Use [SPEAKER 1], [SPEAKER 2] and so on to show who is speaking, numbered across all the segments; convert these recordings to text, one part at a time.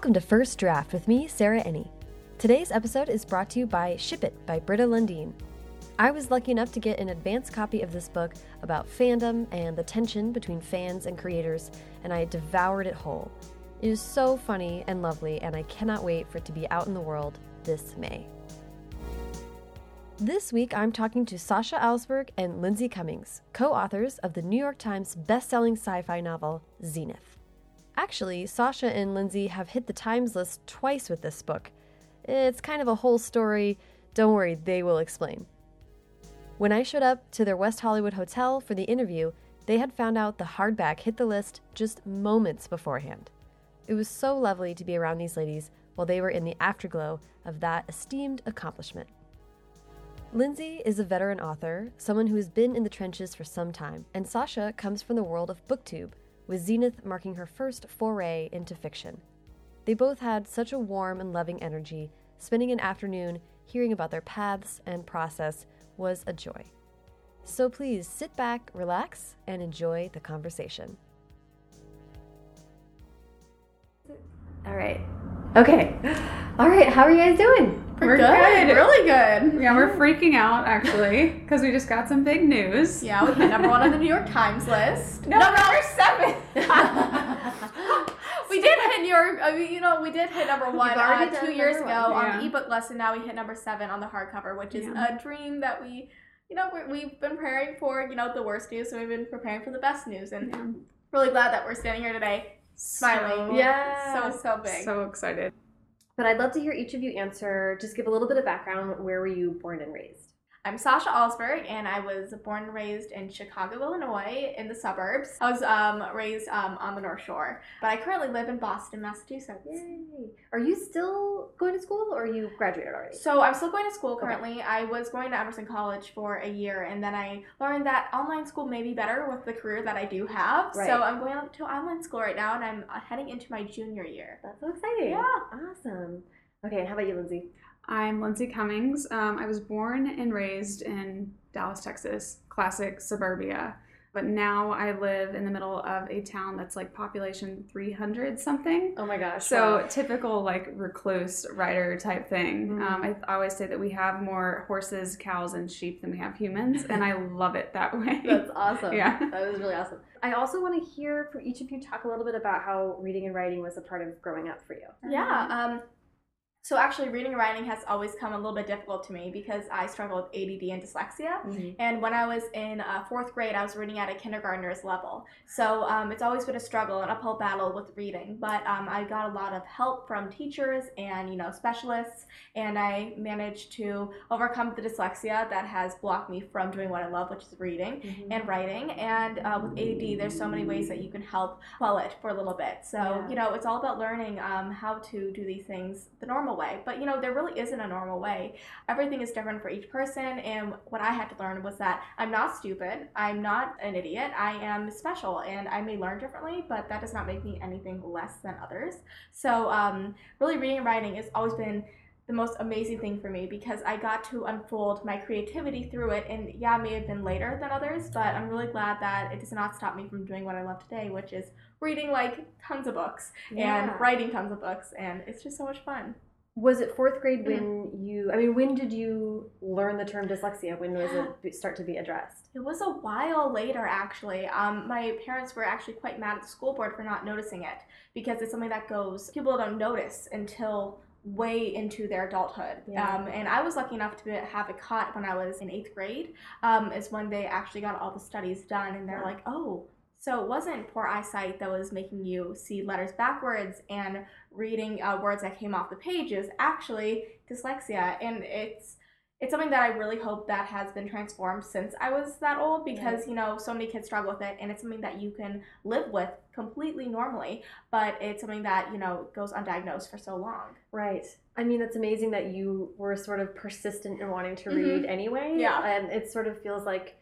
[SPEAKER 1] Welcome to First Draft with me, Sarah Enni. Today's episode is brought to you by Ship It by Britta Lundin. I was lucky enough to get an advance copy of this book about fandom and the tension between fans and creators, and I devoured it whole. It is so funny and lovely, and I cannot wait for it to be out in the world this May. This week, I'm talking to Sasha Alsberg and Lindsay Cummings, co authors of the New York Times bestselling sci fi novel Zenith. Actually, Sasha and Lindsay have hit the Times list twice with this book. It's kind of a whole story. Don't worry, they will explain. When I showed up to their West Hollywood hotel for the interview, they had found out the hardback hit the list just moments beforehand. It was so lovely to be around these ladies while they were in the afterglow of that esteemed accomplishment. Lindsay is a veteran author, someone who has been in the trenches for some time, and Sasha comes from the world of booktube, with Zenith marking her first foray into fiction. They both had such a warm and loving energy, spending an afternoon hearing about their paths and process was a joy. So please sit back, relax, and enjoy the conversation. All right. Okay. All right. How are you guys doing?
[SPEAKER 2] We're, good.
[SPEAKER 3] good.
[SPEAKER 2] Really good.
[SPEAKER 3] Yeah, we're freaking out actually because we just got some big news.
[SPEAKER 2] Yeah, we hit number one on the New York Times list.
[SPEAKER 3] No,
[SPEAKER 2] number seven. we did hit New York. I mean, you know, we did hit number one
[SPEAKER 1] already
[SPEAKER 2] uh, two years ago
[SPEAKER 3] one.
[SPEAKER 2] on
[SPEAKER 3] Yeah.
[SPEAKER 2] the ebook list, and now we hit number seven on the hardcover, which is
[SPEAKER 3] Yeah.
[SPEAKER 2] a dream that we, you know, we we've been preparing for. You know, the worst news, so we've been preparing for the best news, and
[SPEAKER 3] Yeah.
[SPEAKER 2] really glad that we're standing here today, smiling.
[SPEAKER 3] So,
[SPEAKER 1] Yeah.
[SPEAKER 2] so so big.
[SPEAKER 3] So excited.
[SPEAKER 1] But I'd love to hear each of you answer. Just give a little bit of background. Where were you born and raised?
[SPEAKER 2] I'm Sasha Alsberg, and I was born and raised in Chicago, Illinois, in the suburbs. I was um, raised um, on the North Shore, but I currently live in Boston, Massachusetts.
[SPEAKER 1] Yay! Are you still going to school, or you graduated already?
[SPEAKER 2] So I'm still going to school
[SPEAKER 1] Okay.
[SPEAKER 2] currently. I was going to Emerson College for a year, and then I learned that online school may be better with the career that I do have.
[SPEAKER 1] Right.
[SPEAKER 2] So I'm going to online school right now, and I'm uh, heading into my junior year.
[SPEAKER 1] That's so exciting.
[SPEAKER 2] Yeah.
[SPEAKER 1] Awesome. Okay, how about you, Lindsay?
[SPEAKER 3] I'm Lindsay Cummings. Um, I was born and raised in Dallas, Texas, classic suburbia. But now I live in the middle of a town that's like population 300 something.
[SPEAKER 1] Oh my gosh.
[SPEAKER 3] So typical like recluse writer type thing.
[SPEAKER 1] Mhm.
[SPEAKER 3] Um, I, I always say that we have more horses, cows, and sheep than we have humans, and I love it that way.
[SPEAKER 1] That's awesome.
[SPEAKER 3] Yeah.
[SPEAKER 1] That was really awesome. I also want to hear from each of you talk a little bit about how reading and writing was a part of growing up for you.
[SPEAKER 2] Yeah. Um, so actually, reading and writing has always come a little bit difficult to me because I struggle with ADD and dyslexia. And when I was in uh, fourth grade, I was reading at a kindergartner's level. So um, it's always been a struggle, an uphill battle with reading. But um, I got a lot of help from teachers and you know specialists, and I managed to overcome the dyslexia that has blocked me from doing what I love, which is reading
[SPEAKER 1] Mm-hmm.
[SPEAKER 2] and writing. And uh, with ADD, there's so many ways that you can help quell it for a little bit. So
[SPEAKER 1] Yeah.
[SPEAKER 2] you know, it's all about learning um, how to do these things the normal way. But you know, there really isn't a normal way. Everything is different for each person. And what I had to learn was that I'm not stupid. I'm not an idiot. I am special, and I may learn differently, but that does not make me anything less than others. So um, really, reading and writing has always been the most amazing thing for me because I got to unfold my creativity through it. And yeah, it may have been later than others, but I'm really glad that it does not stop me from doing what I love today, which is reading like tons of books
[SPEAKER 1] Yeah.
[SPEAKER 2] and writing tons of books. And it's just so much fun.
[SPEAKER 1] Was it fourth grade when you? I mean, when did you learn the term dyslexia? When was it start to be addressed?
[SPEAKER 2] It was a while later, actually. Um, my parents were actually quite mad at the school board for not noticing it because it's something that goes, people don't notice until way into their adulthood.
[SPEAKER 1] Yeah.
[SPEAKER 2] Um, and I was lucky enough to have it caught when I was in eighth grade, um, is when they actually got all the studies done and they're
[SPEAKER 1] Wow.
[SPEAKER 2] like, oh, so it wasn't poor eyesight that was making you see letters backwards and reading uh, words that came off the page. Was actually dyslexia. And it's it's something that I really hope that has been transformed since I was that old because you know so many kids struggle with it and it's something that you can live with completely normally but it's something that you know goes undiagnosed for so long
[SPEAKER 1] Right. I mean, it's amazing that you were sort of persistent in wanting to
[SPEAKER 2] Mhm.
[SPEAKER 1] read anyway.
[SPEAKER 2] Yeah.
[SPEAKER 1] And it sort of feels like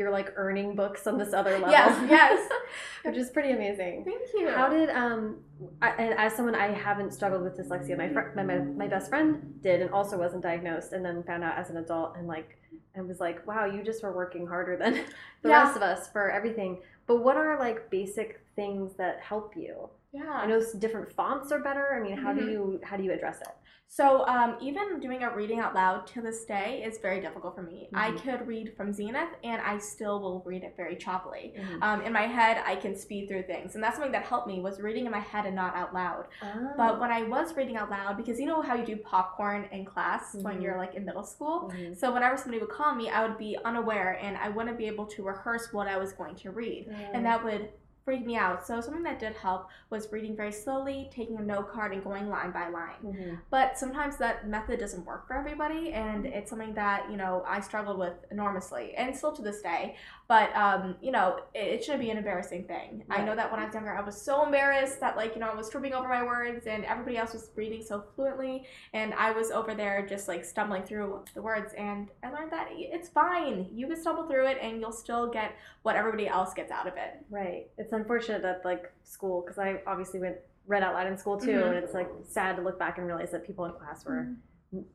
[SPEAKER 1] you're like earning books on this other level.
[SPEAKER 2] Yes, yes.
[SPEAKER 1] Which is pretty amazing.
[SPEAKER 2] thank you
[SPEAKER 1] How did um I, and as someone I haven't struggled with dyslexia, my, fr- my my my best friend did and also wasn't diagnosed, and then found out as an adult and like and was like, wow, you just were working harder than the
[SPEAKER 2] Yeah.
[SPEAKER 1] rest of us for everything. But what are like basic things that help you
[SPEAKER 2] Yeah.
[SPEAKER 1] I know different fonts are better. I mean, how do
[SPEAKER 2] Mhm.
[SPEAKER 1] you how do you address it?
[SPEAKER 2] So um, even doing a reading out loud to this day is very difficult for me. I
[SPEAKER 1] Mhm.
[SPEAKER 2] could read from Zenith and I still will read it very choppily.
[SPEAKER 1] Mm-hmm.
[SPEAKER 2] Um, in my head, I can speed through things, and that's something that helped me was reading in my head and not out loud.
[SPEAKER 1] Oh.
[SPEAKER 2] But when I was reading out loud, because you know how you do popcorn in class when
[SPEAKER 1] Mhm.
[SPEAKER 2] you're like in middle school,
[SPEAKER 1] Mhm.
[SPEAKER 2] so whenever somebody would call me, I would be unaware and I wouldn't be able to rehearse what I was going to read, and that would freak me out. So something that did help was reading very slowly, taking a note card, and going line by line.
[SPEAKER 1] Mhm.
[SPEAKER 2] But sometimes that method doesn't work for everybody, and it's something that you know I struggled with enormously, and still to this day. But um, you know, it, it shouldn't be an embarrassing thing. I know that when I was younger, I was so embarrassed that like you know I was tripping over my words, and everybody else was reading so fluently, and I was over there just like stumbling through the words. And I learned that it's fine. You can stumble through it, and you'll still get what everybody else gets out of it.
[SPEAKER 1] Right. It's unfortunate that like school, because I obviously went read out loud in school too,
[SPEAKER 2] Mhm.
[SPEAKER 1] and it's like sad to look back and realize that people in class were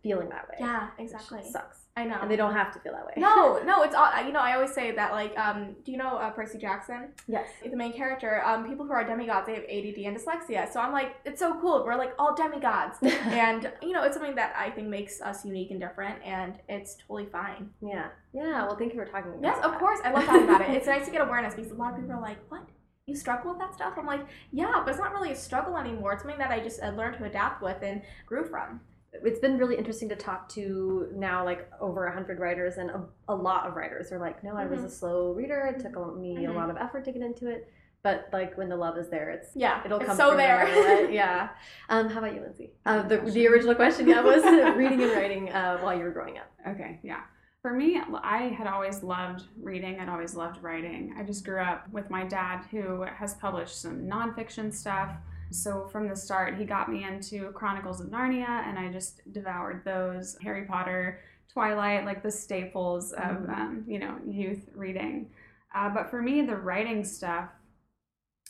[SPEAKER 1] feeling that way.
[SPEAKER 2] Yeah, exactly.
[SPEAKER 1] sucks,
[SPEAKER 2] I know.
[SPEAKER 1] and they don't have to feel that way.
[SPEAKER 2] No, no, it's all. You know, I always say that. Like, um, do you know uh, Percy Jackson?
[SPEAKER 1] yes.
[SPEAKER 2] the main character, um, people who are demigods, they have ADD and dyslexia. So I'm like, it's so cool. We're like all demigods. and, you know, it's something that I think makes us unique and different, and it's totally fine.
[SPEAKER 1] Yeah. Yeah. Well, thank you for talking. About it.
[SPEAKER 2] Yes, of course. I love talking about it. It's nice to get awareness because a lot of people are like, what? You struggle with that stuff? I'm like, yeah, but it's not really a struggle anymore. It's something that I just uh, learned to adapt with and grew from.
[SPEAKER 1] It's been really interesting to talk to now like over a hundred writers, and a, a lot of writers are like, no, I was a slow reader. It took a, me a
[SPEAKER 2] Mhm.
[SPEAKER 1] lot of effort to get into it, but like when the love is there, it's
[SPEAKER 2] Yeah,
[SPEAKER 1] it'll
[SPEAKER 2] it's
[SPEAKER 1] come
[SPEAKER 2] so there.
[SPEAKER 1] matter. Yeah. Um, how about you, Lindsay? Uh, the, the original question, yeah, was reading and writing uh, while you were growing up.
[SPEAKER 3] Okay, yeah. For me, I had always loved reading. I'd always loved writing. I just grew up with my dad, who has published some nonfiction stuff. So from the start, he got me into Chronicles of Narnia, and I just devoured those. Harry Potter, Twilight, like the staples of
[SPEAKER 1] Mhm.
[SPEAKER 3] um, you know youth reading. Uh, but for me, the writing stuff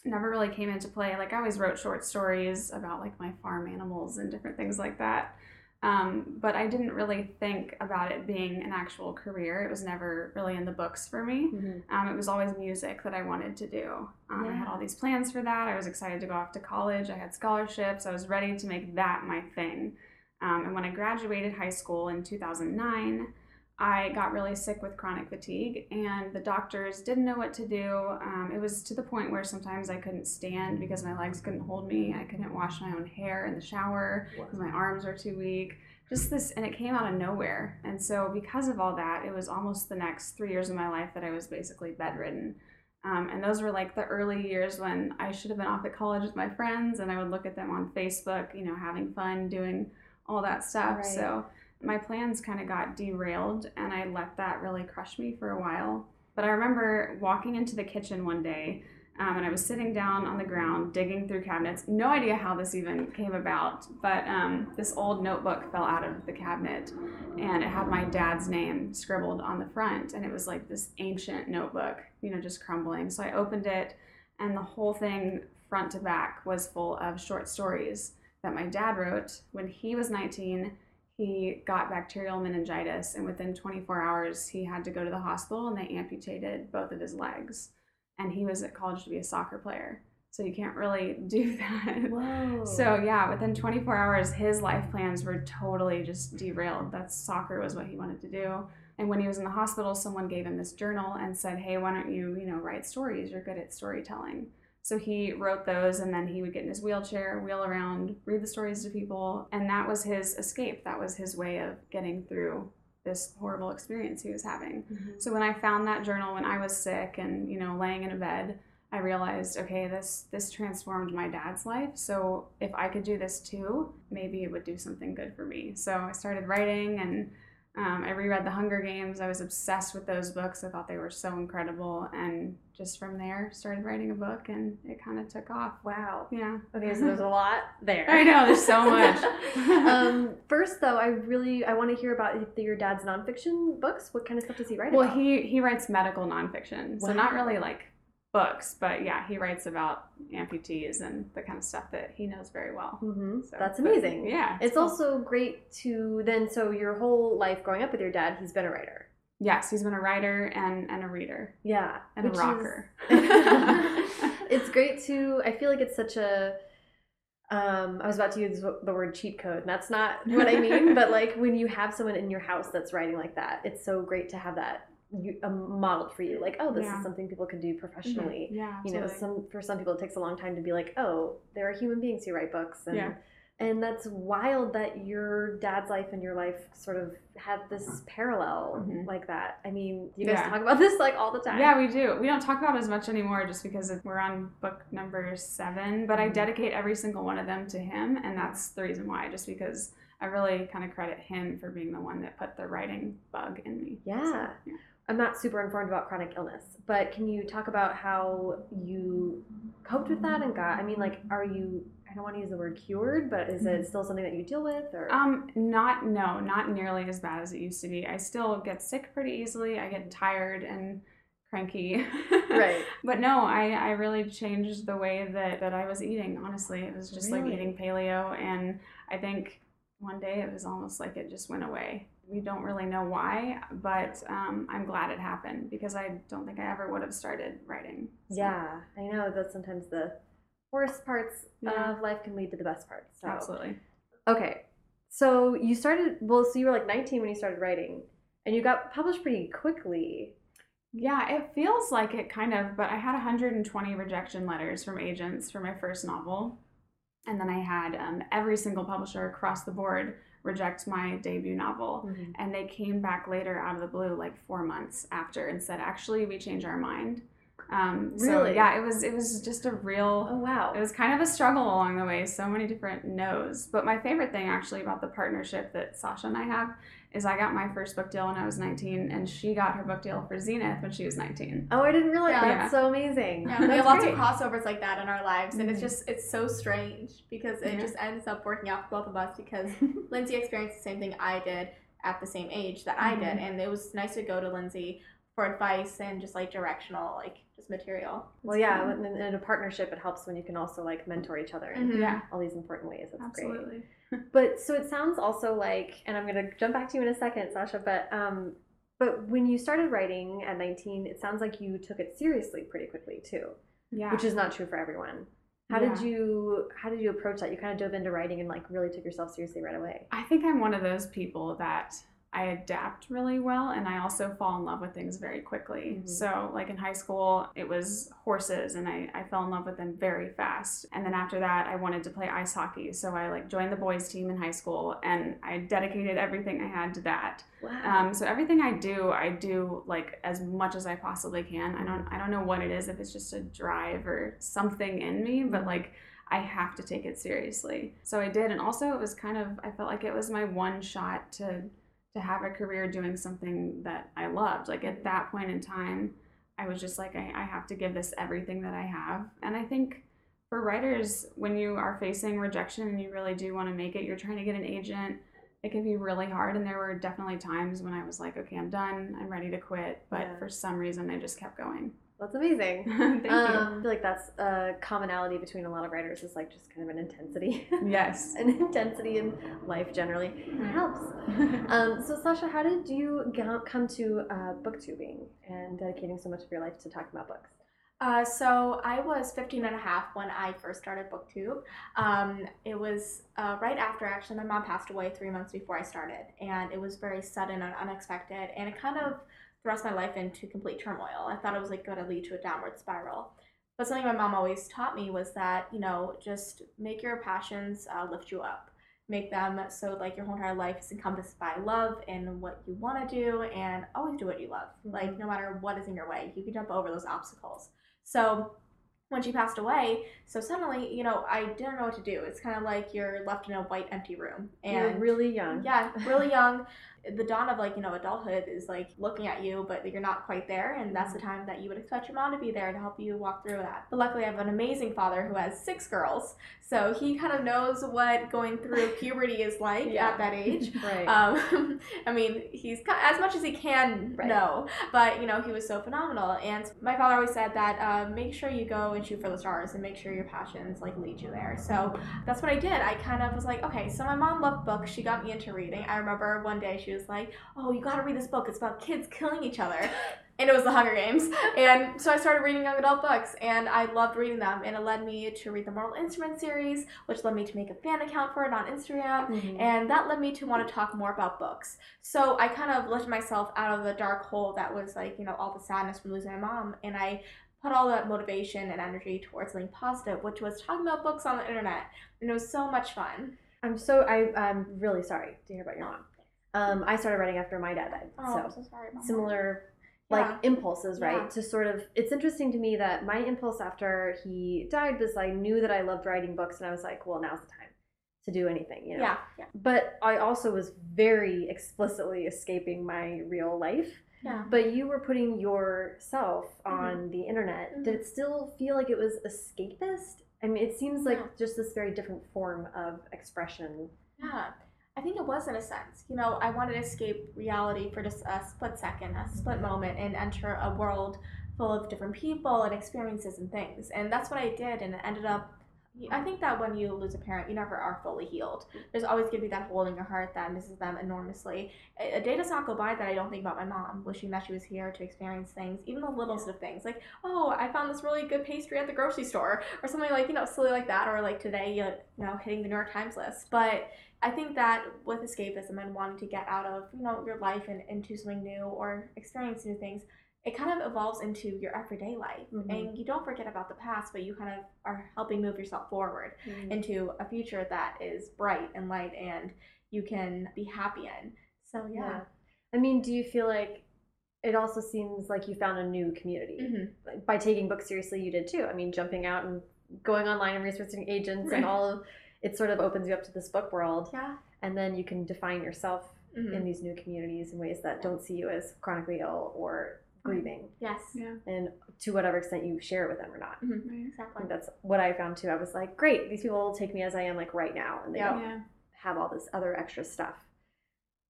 [SPEAKER 3] never really came into play. Like I always wrote short stories about like my farm animals and different things like that. Um, but I didn't really think about it being an actual career. It was never really in the books for me. Um, it was always music that I wanted to do. Um, I had all these plans for that. I was excited to go off to college. I had scholarships. I was ready to make that my thing. Um, and when I graduated high school in 2009, I got really sick with chronic fatigue, and the doctors didn't know what to do. Um, it was to the point where sometimes I couldn't stand because my legs couldn't hold me. I couldn't wash my own hair in the shower because my arms are too weak. Just this, and it came out of nowhere. And so, because of all that, it was almost the next three years of my life that I was basically bedridden. Um, and those were like the early years when I should have been off at college with my friends, and I would look at them on Facebook, you know, having fun, doing all that stuff.
[SPEAKER 1] Right.
[SPEAKER 3] So, my plans kind of got derailed, and I let that really crush me for a while. But I remember walking into the kitchen one day um, and I was sitting down on the ground digging through cabinets. No idea how this even came about, but um, this old notebook fell out of the cabinet and it had my dad's name scribbled on the front. And it was like this ancient notebook, you know, just crumbling. So I opened it, and the whole thing, front to back, was full of short stories that my dad wrote when he was 19 he got bacterial meningitis and within 24 hours he had to go to the hospital and they amputated both of his legs. And he was at college to be a soccer player. So you can't really do that.
[SPEAKER 1] Whoa.
[SPEAKER 3] so yeah within 24 hours his life plans were totally just derailed. That's soccer was what he wanted to do. And when he was in the hospital someone gave him this journal and said hey why don't you you know write stories? You're good at storytelling so he wrote those and then he would get in his wheelchair, wheel around, read the stories to people. And that was his escape. That was his way of getting through this horrible experience he was having.
[SPEAKER 1] Mhm.
[SPEAKER 3] So when I found that journal when I was sick and, you know, laying in a bed, I realized, okay, this this transformed my dad's life. So if I could do this too, maybe it would do something good for me. So I started writing and um, I reread The Hunger Games. I was obsessed with those books. I thought they were so incredible. And just from there, started writing a book and it kind of took off.
[SPEAKER 1] Wow.
[SPEAKER 3] Yeah.
[SPEAKER 1] Okay, so there's a lot there.
[SPEAKER 3] I know, there's so much.
[SPEAKER 1] um, first, though, I really I want to hear about your dad's nonfiction books. What kind of stuff does he write
[SPEAKER 3] well,
[SPEAKER 1] about?
[SPEAKER 3] he, he writes medical nonfiction. So not really like books, but yeah, he writes about amputees and the kind of stuff that he knows very well.
[SPEAKER 1] hmm
[SPEAKER 3] So,
[SPEAKER 1] That's
[SPEAKER 3] but,
[SPEAKER 1] amazing.
[SPEAKER 3] yeah.
[SPEAKER 1] It's
[SPEAKER 3] cool.
[SPEAKER 1] also great to then. So your whole life growing up with your dad, he's been a writer.
[SPEAKER 3] Yes, he's been a writer and, and a reader
[SPEAKER 1] Yeah,
[SPEAKER 3] and a
[SPEAKER 1] which is-
[SPEAKER 3] rocker.
[SPEAKER 1] it's great to. I feel like it's such a um, I was about to use the word cheat code, and that's not what I mean. but like when you have someone in your house that's writing like that, it's so great to have that you, um, modeled for you. Like, oh, this
[SPEAKER 3] Yeah.
[SPEAKER 1] is something people can do professionally.
[SPEAKER 3] Yeah,
[SPEAKER 1] You know, some for some people it takes a long time to be like, oh, there are human beings who write books, and
[SPEAKER 3] Yeah.
[SPEAKER 1] and that's wild that your dad's life and your life sort of had this parallel
[SPEAKER 3] Mhm.
[SPEAKER 1] like that. I mean, you guys
[SPEAKER 3] Yeah.
[SPEAKER 1] talk about this like all the time.
[SPEAKER 3] Yeah, we do. We don't talk about it as much anymore just because we're on book number seven, but I
[SPEAKER 1] Mhm.
[SPEAKER 3] dedicate every single one of them to him, and that's the reason why, just because I really kind of credit him for being the one that put the writing bug in me.
[SPEAKER 1] Yeah.
[SPEAKER 3] So, yeah.
[SPEAKER 1] I'm not super informed about chronic illness, but can you talk about how you coped with that and got? I mean, like, are you? I don't want to use the word cured, but is it still something that you deal with? Or
[SPEAKER 3] Um, not no, not nearly as bad as it used to be. I still get sick pretty easily. I get tired and cranky.
[SPEAKER 1] right?
[SPEAKER 3] But no, I, I really changed the way that, that I was eating, honestly. It was just like eating paleo. And I think one day it was almost like it just went away. We don't really know why, but um, I'm glad it happened because I don't think I ever would have started writing. So,
[SPEAKER 1] Yeah, I know that sometimes the worst parts
[SPEAKER 3] Yeah.
[SPEAKER 1] of life can lead to the best parts. So
[SPEAKER 3] Absolutely.
[SPEAKER 1] okay, so you started. Well, so you were like 19 when you started writing, and you got published pretty quickly.
[SPEAKER 3] Yeah, it feels like it kind of, but I had 120 rejection letters from agents for my first novel. And then I had um, every single publisher across the board reject my debut novel. And they came back later out of the blue, like four months after, and said, "Actually, we changed our mind." Um, So
[SPEAKER 1] Really?
[SPEAKER 3] yeah, it was it was just a real.
[SPEAKER 1] Oh wow!
[SPEAKER 3] It was kind of a struggle along the way, so many different no's. But my favorite thing actually about the partnership that Sasha and I have is I got my first book deal when I was 19, and she got her book deal for Zenith when she was 19.
[SPEAKER 1] oh, I didn't realize
[SPEAKER 2] Yeah.
[SPEAKER 1] that's so amazing.
[SPEAKER 2] Yeah, we
[SPEAKER 1] That's
[SPEAKER 2] have lots of crossovers like that in our lives, and it's
[SPEAKER 1] Mhm.
[SPEAKER 2] just it's so strange because it
[SPEAKER 3] Yeah.
[SPEAKER 2] just ends up working out for both of us because Lindsay experienced the same thing I did at the same age that I did,
[SPEAKER 3] Mhm.
[SPEAKER 2] and it was nice to go to Lindsay for advice and just like directional, like just material.
[SPEAKER 1] Well, yeah, in, in a partnership, it helps when you can also like mentor each other in
[SPEAKER 2] Mhm.
[SPEAKER 3] Yeah,
[SPEAKER 1] all these important ways. That's great. But so it sounds also like, and I'm gonna jump back to you in a second, Sasha. But um, but when you started writing at 19, it sounds like you took it seriously pretty quickly too,
[SPEAKER 3] Yeah.
[SPEAKER 1] which is not true for everyone. How did you How did you approach that? You kind of dove into writing and like really took yourself seriously right away.
[SPEAKER 3] I think I'm one of those people that I adapt really well and I also fall in love with things very quickly.
[SPEAKER 1] Mhm.
[SPEAKER 3] So, like in high school, it was horses and I, I fell in love with them very fast. And then after that, I wanted to play ice hockey. So, I like joined the boys' team in high school and I dedicated everything I had to that.
[SPEAKER 1] Wow.
[SPEAKER 3] Um, so everything I do, I do like as much as I possibly can. I don't I don't know what it is if it's just a drive or something in me, but
[SPEAKER 1] Mhm.
[SPEAKER 3] like I have to take it seriously. So I did, and also it was kind of I felt like it was my one shot to to have a career doing something that I loved. Like at that point in time, I was just like I, I have to give this everything that I have, and I think. For writers, when you are facing rejection and you really do want to make it, you're trying to get an agent, it can be really hard and there were definitely times when i was like okay i'm done i'm ready to quit but
[SPEAKER 1] Yeah.
[SPEAKER 3] for some reason i just kept going
[SPEAKER 1] That's amazing.
[SPEAKER 3] thank
[SPEAKER 1] um, I feel like that's a commonality between a lot of writers is like just kind of an intensity.
[SPEAKER 3] yes
[SPEAKER 1] an intensity in life generally. It helps. Um, so, Sasha, how did you come to uh, booktubing and dedicating so much of your life to talking about books?
[SPEAKER 2] Uh, so I was 15 and a half when I first started BookTube. Um, it was uh, right after, actually, my mom passed away three months before I started, and it was very sudden and unexpected, and it kind of thrust my life into complete turmoil. I thought it was like going to lead to a downward spiral. But something my mom always taught me was that, you know, just make your passions uh, lift you up. Make them so like your whole entire life is encompassed by love and what you want to do, and always do what you love. Like no matter what is in your way, you can jump over those obstacles. So when she passed away, so suddenly, you know, I didn't know what to do. It's kind of like you're left in a white, empty room,
[SPEAKER 1] You're
[SPEAKER 2] and
[SPEAKER 1] really young.
[SPEAKER 2] yeah, really young. The dawn of like you know adulthood is like looking at you, but you're not quite there, and that's the time that you would expect your mom to be there to help you walk through that. But luckily, I have an amazing father who has six girls, so he kind of knows what going through puberty is like
[SPEAKER 1] Yeah.
[SPEAKER 2] at that age.
[SPEAKER 1] Right.
[SPEAKER 2] Um, I mean, he's as much as he can
[SPEAKER 1] Right.
[SPEAKER 2] know, but you know, he was so phenomenal. And my father always said that uh, make sure you go and shoot for the stars and make sure your passions like lead you there. So that's what I did. I kind of was like, okay, so my mom loved books. She got me into reading. I remember one day she was like, oh, you got to read this book. It's about kids killing each other. and it was the Hunger Games. And so I started reading young adult books, and I loved reading them. And it led me to read the Mortal Instruments series, which led me to make a fan account for it on Instagram.
[SPEAKER 1] Mhm.
[SPEAKER 2] And that led me to want to talk more about books. So I kind of lifted myself out of the dark hole that was like, you know, all the sadness from losing my mom. And I put all that motivation and energy towards something positive, which was talking about books on the internet. And it was so much fun.
[SPEAKER 1] I'm so I I'm really sorry to hear about your mom. Um, I started writing after my dad died,
[SPEAKER 2] Oh,
[SPEAKER 1] so
[SPEAKER 2] I'm so
[SPEAKER 1] similar like
[SPEAKER 2] Yeah.
[SPEAKER 1] impulses, right?
[SPEAKER 2] Yeah.
[SPEAKER 1] To sort of it's interesting to me that my impulse after he died was I knew that I loved writing books, and I was like, well, now's the time to do anything, you know.
[SPEAKER 2] Yeah, yeah,
[SPEAKER 1] But I also was very explicitly escaping my real life.
[SPEAKER 2] yeah.
[SPEAKER 1] But you were putting yourself
[SPEAKER 2] Mm-hmm.
[SPEAKER 1] on the internet. Did it still feel like it was escapist? I mean, it seems like
[SPEAKER 2] Yeah.
[SPEAKER 1] just this very different form of expression.
[SPEAKER 2] Yeah, I think it was in a sense. You know, I wanted to escape reality for just a split second, a split mm-hmm. moment, and enter a world full of different people and experiences and things. And that's what I did, and it ended up. I think that when you lose a parent, you never are fully healed. There's always going to be that hole in your heart that misses them enormously. A a day does not go by that I don't think about my mom, wishing that she was here to experience things, even the littlest of things. Like, oh, I found this really good pastry at the grocery store, or something like, you know, silly like that, or like today, you know, hitting the New York Times list. But I think that with escapism and wanting to get out of, you know, your life and into something new or experience new things, it kind of evolves into your everyday life.
[SPEAKER 1] Mhm.
[SPEAKER 2] And you don't forget about the past, but you kind of are helping move yourself forward into a future that is bright and light and you can be happy in. So yeah.
[SPEAKER 1] I mean, do you feel like it also seems like you found a new community
[SPEAKER 2] Mhm.
[SPEAKER 1] By taking books seriously? You did too. I mean, jumping out and going online and researching agents and all of it sort of opens you up to this book world,
[SPEAKER 2] Yeah.
[SPEAKER 1] and then you can define yourself
[SPEAKER 2] Mhm.
[SPEAKER 1] in these new communities in ways that don't see you as chronically ill or grieving,
[SPEAKER 2] Yes.
[SPEAKER 3] Yeah.
[SPEAKER 1] and to whatever extent you share it with them or not.
[SPEAKER 3] Right.
[SPEAKER 1] I
[SPEAKER 2] Exactly.
[SPEAKER 1] think that's what I found too. I was like, great, these people will take me as I am, like right now, and they
[SPEAKER 2] Yeah.
[SPEAKER 1] don't
[SPEAKER 3] Yeah.
[SPEAKER 1] have all this other extra stuff.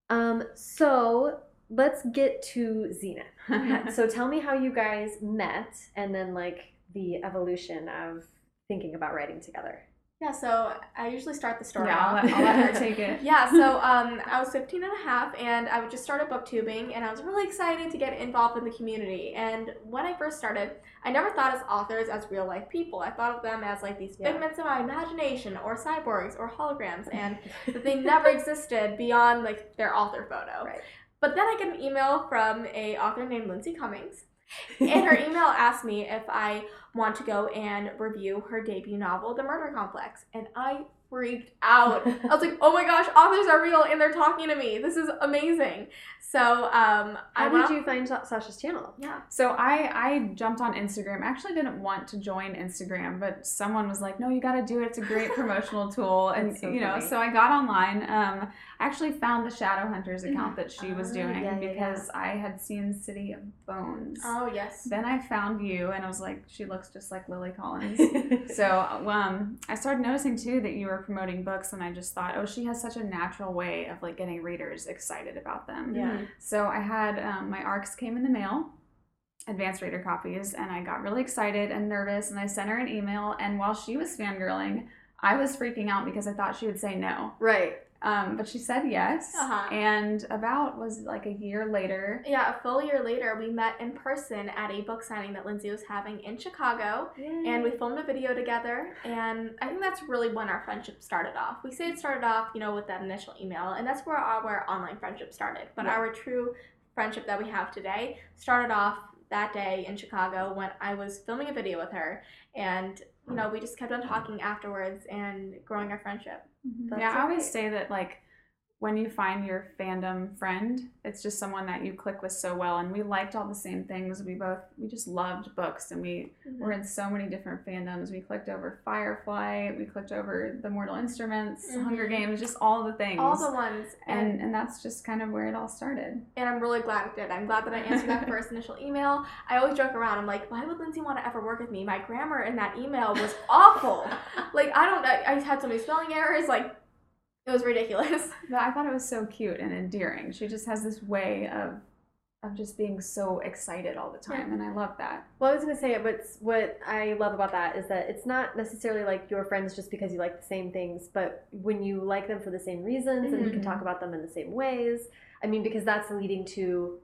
[SPEAKER 1] Um, so let's get to Zenith. so tell me how you guys met, and then like the evolution of thinking about writing together.
[SPEAKER 2] Yeah, so I usually start the story
[SPEAKER 3] yeah, I'll let, I'll let her take it.
[SPEAKER 2] yeah, so um, I was 15 and a half and I would just started booktubing and I was really excited to get involved in the community. And when I first started, I never thought as authors as real life people. I thought of them as like these
[SPEAKER 1] Yeah.
[SPEAKER 2] figments of my imagination or cyborgs or holograms and that they never existed beyond like their author photo.
[SPEAKER 1] Right.
[SPEAKER 2] But then I get an email from a author named Lindsay Cummings. And her email asked me if I want to go and review her debut novel, The Murder Complex. And I freaked out. I was like, oh my gosh, authors are real and they're talking to me. This is amazing. So um, I
[SPEAKER 1] How
[SPEAKER 2] went
[SPEAKER 1] did
[SPEAKER 2] up-
[SPEAKER 1] you find Sasha's channel?
[SPEAKER 2] Yeah.
[SPEAKER 3] So I I jumped on Instagram. I actually didn't want to join Instagram, but someone was like, "No, you got to do it. It's a great promotional tool." And
[SPEAKER 1] so
[SPEAKER 3] you know,
[SPEAKER 1] funny.
[SPEAKER 3] so I got online. Um, I actually found the Shadowhunters account that she was
[SPEAKER 1] Ah,
[SPEAKER 3] doing
[SPEAKER 1] yeah, yeah,
[SPEAKER 3] because I had seen City of Bones.
[SPEAKER 2] Oh, yes.
[SPEAKER 3] Then I found you, and I was like, "She looks just like Lily Collins." so um, I started noticing too that you were promoting books, and I just thought, "Oh, she has such a natural way of like getting readers excited about them."
[SPEAKER 1] Yeah.
[SPEAKER 3] So I had um, my ARCs came in the mail, advanced reader copies, and I got really excited and nervous, and I sent her an email. And while she was fangirling, I was freaking out because I thought she would say no.
[SPEAKER 1] right.
[SPEAKER 3] Um, but she said yes.
[SPEAKER 2] Uh-huh.
[SPEAKER 3] And about was like a year later.
[SPEAKER 2] Yeah, a full year later, we met in person at a book signing that Lindsay was having in Chicago. and we filmed a video together and i think that's really when our friendship started off we say it started off you know with that initial email and that's where our online friendship started but our true friendship that we have today started off that day in chicago when i was filming a video with her and you know we just kept on talking afterwards and growing our friendship mm-hmm. That's
[SPEAKER 3] yeah, I always
[SPEAKER 2] great.
[SPEAKER 3] say that like when you find your fandom friend, it's just someone that you click with so well and we liked all the same things. We both we just loved books and we were in so many different fandoms. We clicked over Firefly, we clicked over the Mortal Instruments, Hunger
[SPEAKER 2] Mhm.
[SPEAKER 3] Games, just all the things.
[SPEAKER 2] all the ones and
[SPEAKER 3] and and that's just kind of where it all started.
[SPEAKER 2] and I'm really glad it did. I'm glad that I answered that first initial email. I always joke around. I'm like, why would Lindsay want to ever work with me? My grammar in that email was awful. like I don't. I, I had so many spelling errors. Like it was ridiculous.
[SPEAKER 3] But I thought it was so cute and endearing. She just has this way of of just being so excited all the time and I love that.
[SPEAKER 1] Well, I was gonna say, it, but what I love about that is that it's not necessarily like your friends just because you like the same things, but when you like them for the same reasons and you can talk mm-hmm. about them in the same ways. I mean, because that's leading to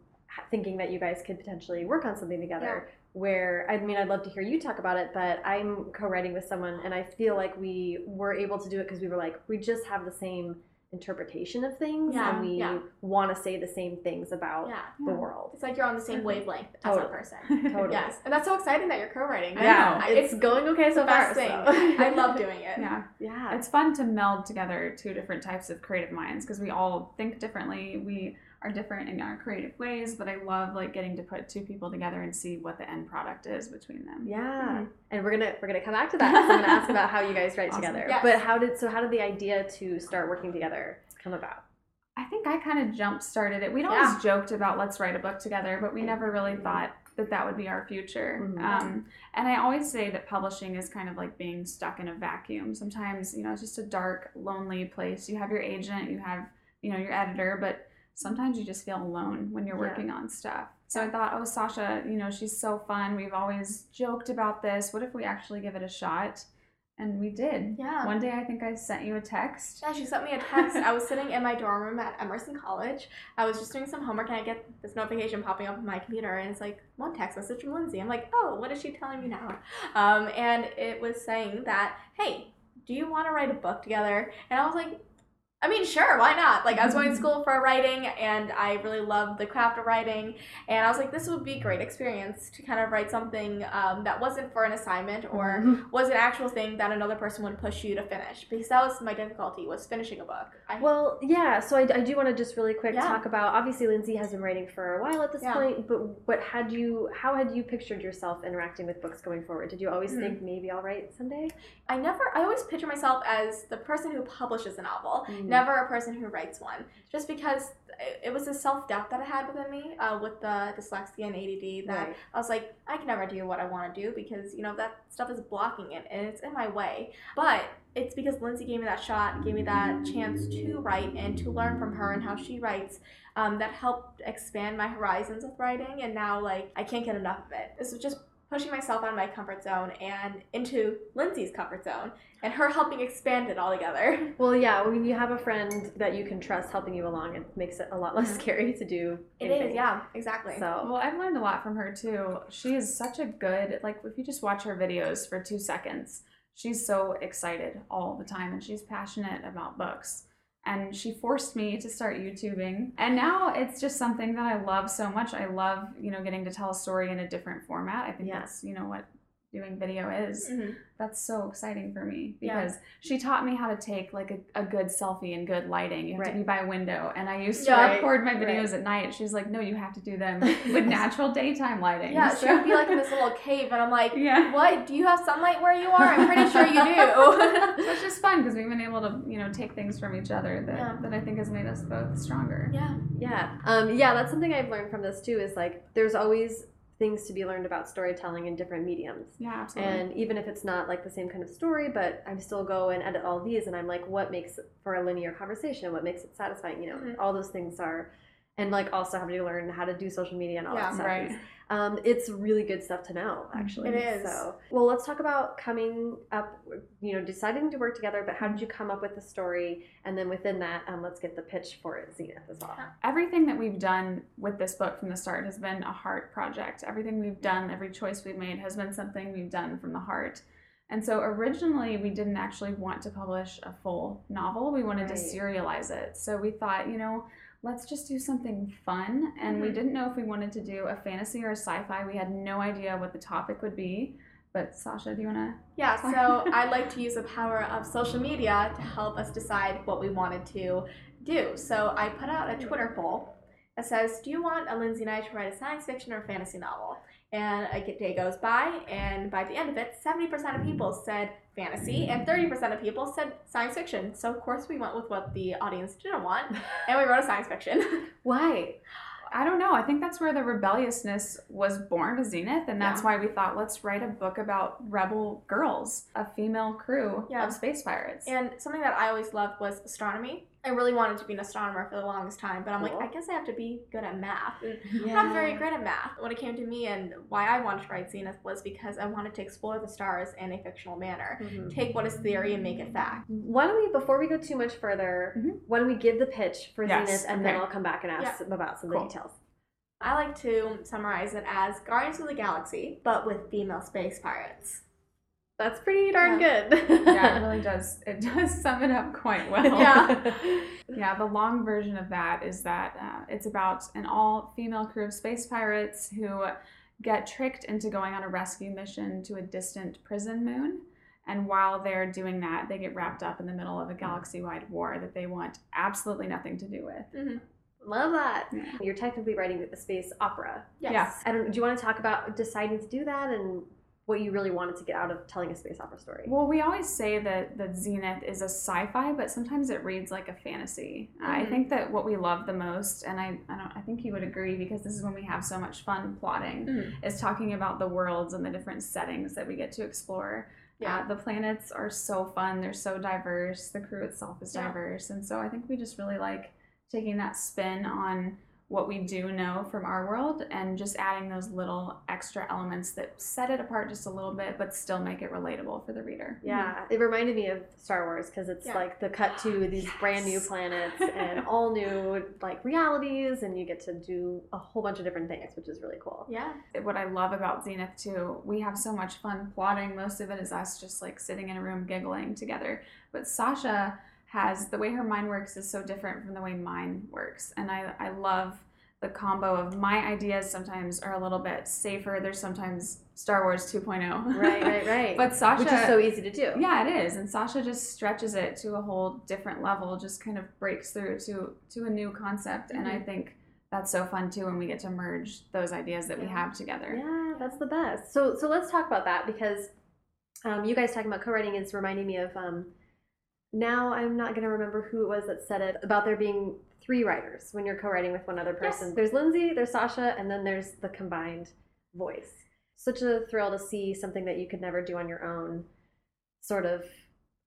[SPEAKER 1] thinking that you guys could potentially work on something together. Where I mean, I'd love to hear you talk about it, but I'm co-writing with someone, and I feel like we were able to do it because we were like, we just have the same interpretation of things,
[SPEAKER 2] Yeah,
[SPEAKER 1] and we
[SPEAKER 2] yeah.
[SPEAKER 1] want to say the same things about
[SPEAKER 2] Yeah.
[SPEAKER 1] the world.
[SPEAKER 2] It's like you're on the same wavelength as a
[SPEAKER 1] Totally.
[SPEAKER 2] person.
[SPEAKER 1] Totally.
[SPEAKER 2] Yes, and that's so exciting that you're co-writing.
[SPEAKER 1] Yeah,
[SPEAKER 3] know.
[SPEAKER 1] it's, going okay so far. so.
[SPEAKER 2] I love doing it.
[SPEAKER 3] yeah.
[SPEAKER 1] Yeah,
[SPEAKER 3] It's fun to meld together two different types of creative minds because we all think differently. We are different in our creative ways, but I love like getting to put two people together and see what the end product is between them.
[SPEAKER 1] Yeah, and we're gonna we're gonna come back to that I'm gonna ask about how you guys write
[SPEAKER 3] Awesome.
[SPEAKER 1] together.
[SPEAKER 2] Yes.
[SPEAKER 1] But how did so how did the idea to start working together come about?
[SPEAKER 3] I think I kind of jump started it. We'd
[SPEAKER 2] Yeah.
[SPEAKER 3] always joked about let's write a book together, but we never really thought that that would be our future.
[SPEAKER 1] Mhm.
[SPEAKER 3] Um, and I always say that publishing is kind of like being stuck in a vacuum. Sometimes, you know, it's just a dark, lonely place. You have your agent, you have, you know, your editor, but sometimes you just feel alone when you're
[SPEAKER 1] Yeah.
[SPEAKER 3] working on stuff. So I thought, oh, Sasha, you know, she's so fun. We've always joked about this. What if we actually give it a shot? And we did.
[SPEAKER 2] Yeah.
[SPEAKER 3] One day I think I sent you a text.
[SPEAKER 2] Yeah, she sent me a text. I was sitting in my dorm room at Emerson College. I was just doing some homework and I get this notification popping up on my computer and it's like, one text message from Lindsay. I'm like, oh, what is she telling me now? Um, and it was saying that, hey, do you want to write a book together? And I was like, I mean, sure, why not? Like, I was going to school for writing and I really loved the craft of writing. And I was like, this would be a great experience to kind of write something um, that wasn't for an assignment or was an actual thing that another person would push you to finish because that was my difficulty was finishing a book I,
[SPEAKER 1] Well, yeah. So I, I do want to just really quick
[SPEAKER 2] Yeah.
[SPEAKER 1] talk about. Obviously, Lindsay has been writing for a while at this
[SPEAKER 2] Yeah.
[SPEAKER 1] point. But what had you? How had you pictured yourself interacting with books going forward? Did you always
[SPEAKER 2] Mhm.
[SPEAKER 1] think maybe I'll write someday?
[SPEAKER 2] I never i always picture myself as the person who publishes a novel
[SPEAKER 1] Mm.
[SPEAKER 2] Never a person who writes one just because it, it was a self-doubt that i had within me uh, with the dyslexia and add that
[SPEAKER 1] Right.
[SPEAKER 2] I was like, I can never do what I want to do because, you know, that stuff is blocking it and it's in my way. But it's because Lindsay gave me that shot, gave me that chance to write and to learn from her and how she writes um, that helped expand my horizons with writing. And now, like, I can't get enough of it. This was just pushing myself out of my comfort zone and into Lindsay's comfort zone and her helping expand it all together.
[SPEAKER 1] Well, yeah. When you have a friend that you can trust helping you along, it makes it a lot less scary to do.
[SPEAKER 2] It
[SPEAKER 1] anything.
[SPEAKER 2] is, yeah, exactly.
[SPEAKER 1] So
[SPEAKER 3] Well, I've learned a lot from her too. She is such a good, like, if you just watch her videos for two seconds, she's so excited all the time and she's passionate about books. And she forced me to start YouTubing. And now it's just something that I love so much. I love, you know, getting to tell a story in a different format. I think
[SPEAKER 1] Yeah.
[SPEAKER 3] that's, you know, what doing video is.
[SPEAKER 2] Mhm.
[SPEAKER 3] That's so exciting for me
[SPEAKER 2] Yeah.
[SPEAKER 3] because she taught me how to take like a, a good selfie and good lighting. You have
[SPEAKER 1] Right.
[SPEAKER 3] to be by a window. And I used to
[SPEAKER 2] Yeah.
[SPEAKER 3] record my
[SPEAKER 1] Right.
[SPEAKER 3] videos at night. She's like, no, you have to do them with natural daytime lighting.
[SPEAKER 2] Yeah, so. she
[SPEAKER 3] So-
[SPEAKER 2] would be like in this little cave, and I'm like,
[SPEAKER 3] Yeah.
[SPEAKER 2] What? Do you have sunlight where you are? I'm pretty sure you do.
[SPEAKER 3] So it's just fun because we've been able to, you know, take things from each other that,
[SPEAKER 2] Yeah.
[SPEAKER 3] that I think has made us both stronger.
[SPEAKER 2] yeah.
[SPEAKER 1] Yeah. Um, yeah, that's something I've learned from this too is like there's always things to be learned about storytelling in different mediums.
[SPEAKER 3] Yeah, absolutely.
[SPEAKER 1] And even if it's not like the same kind of story, but I still go and edit all these and I'm like, what makes for a linear conversation? What makes it satisfying? You know,
[SPEAKER 2] Mhm.
[SPEAKER 1] all those things are, and like also having to learn how to do social media and all
[SPEAKER 2] Yeah.
[SPEAKER 1] that stuff.
[SPEAKER 3] right.
[SPEAKER 1] is- Um, it's really good stuff to know, actually.
[SPEAKER 2] It is.
[SPEAKER 1] So, well, let's talk about coming up, you know, deciding to work together, but how did you come up with the story? And then within that, um, let's get the pitch for it, Zenith, as well.
[SPEAKER 3] Everything that we've done with this book from the start has been a heart project. Everything we've done, every choice we've made has been something we've done from the heart. And so originally, we didn't actually want to publish a full novel. We wanted to serialize it. So we thought, you know, let's just do something fun. And we
[SPEAKER 2] Mhm.
[SPEAKER 3] didn't know if we wanted to do a fantasy or a sci fi. We had no idea what the topic would be. But Sasha, do you want to?
[SPEAKER 2] Yeah, so I like to use the power of social media to help us decide what we wanted to do. So I put out a Twitter poll that says, Do you want a Lindsay and I to write a science fiction or fantasy novel? And a day goes by, and by the end of it, 70% of people said fantasy, and 30% of people said science fiction. So, of course, we went with what the audience didn't want, and we wrote a science fiction.
[SPEAKER 1] Why?
[SPEAKER 3] I don't know. I think that's where the rebelliousness was born to Zenith, and that's
[SPEAKER 2] Yeah.
[SPEAKER 3] why we thought let's write a book about rebel girls, a female crew
[SPEAKER 2] Yeah.
[SPEAKER 3] of space pirates.
[SPEAKER 2] And something that I always loved was astronomy. I really wanted to be an astronomer for the longest time, but I'm
[SPEAKER 1] Cool.
[SPEAKER 2] like, I guess I have to be good at math. And
[SPEAKER 1] Yeah.
[SPEAKER 2] I'm not very great at math. When it came to me and why I wanted to write Zenith was because I wanted to explore the stars in a fictional manner.
[SPEAKER 1] Mhm.
[SPEAKER 2] Take what is theory and make it fact.
[SPEAKER 1] Why don't we, before we go too much further,
[SPEAKER 3] Mhm.
[SPEAKER 1] why don't we give the pitch for
[SPEAKER 3] Yes,
[SPEAKER 1] Zenith and then
[SPEAKER 3] okay.
[SPEAKER 1] about some of the
[SPEAKER 3] Cool.
[SPEAKER 1] details.
[SPEAKER 2] I like to summarize it as Guardians of the Galaxy, but with female space pirates.
[SPEAKER 1] That's pretty darn good.
[SPEAKER 3] yeah, it really does. It does sum it up quite well.
[SPEAKER 2] Yeah.
[SPEAKER 3] yeah, the long version of that is that uh, it's about an all female crew of space pirates who get tricked into going on a rescue mission to a distant prison moon. And while they're doing that, they get wrapped up in the middle of a galaxy wide war that they want absolutely nothing to do with.
[SPEAKER 2] Mm-hmm.
[SPEAKER 1] Love that.
[SPEAKER 3] Yeah.
[SPEAKER 1] You're technically writing a space opera.
[SPEAKER 2] Yes.
[SPEAKER 3] Yeah.
[SPEAKER 1] I don't. Do you want to talk about deciding to do that and what you really wanted to get out of telling a space opera story?
[SPEAKER 3] Well, we always say that that Zenith is a sci-fi, but sometimes it reads like a fantasy. I
[SPEAKER 2] Mhm.
[SPEAKER 3] think that what we love the most, and I, I don't, I think you would agree because this is when we have so much fun plotting,
[SPEAKER 2] Mhm.
[SPEAKER 3] is talking about the worlds and the different settings that we get to explore.
[SPEAKER 2] Yeah.
[SPEAKER 3] Uh, the planets are so fun. They're so diverse. The crew itself is
[SPEAKER 2] Yeah.
[SPEAKER 3] diverse, and so I think we just really like taking that spin on what we do know from our world and just adding those little extra elements that set it apart just a little bit, but still make it relatable for the reader.
[SPEAKER 1] Yeah, it reminded me of Star Wars because it's
[SPEAKER 2] Yeah.
[SPEAKER 1] like the cut to these brand new planets and all new like realities, and you get to do a whole bunch of different things, which is really cool.
[SPEAKER 2] Yeah.
[SPEAKER 3] what I love about Zenith too, we have so much fun plotting. Most of it is us just like sitting in a room giggling together. But Sasha has the way her mind works is so different from the way mine works. And I, I love the combo of my ideas sometimes are a little bit safer. There's sometimes Star Wars 2.0.
[SPEAKER 1] Right, right, right.
[SPEAKER 3] but Sasha
[SPEAKER 1] which is so easy to do.
[SPEAKER 3] yeah, it is. And Sasha just stretches it to a whole different level, just kind of breaks through to to a new concept. And I
[SPEAKER 1] Mhm.
[SPEAKER 3] think that's so fun too when we get to merge those ideas that we have together.
[SPEAKER 1] Yeah, that's the best. So so let's talk about that because um, you guys talking about co-writing is reminding me of um, now I'm not going to remember who it was that said it about there being three writers when you're co-writing with one other person.
[SPEAKER 2] Yes.
[SPEAKER 1] There's Lindsay, there's Sasha, and then there's the combined voice. Such a thrill to see something that you could never do on your own sort of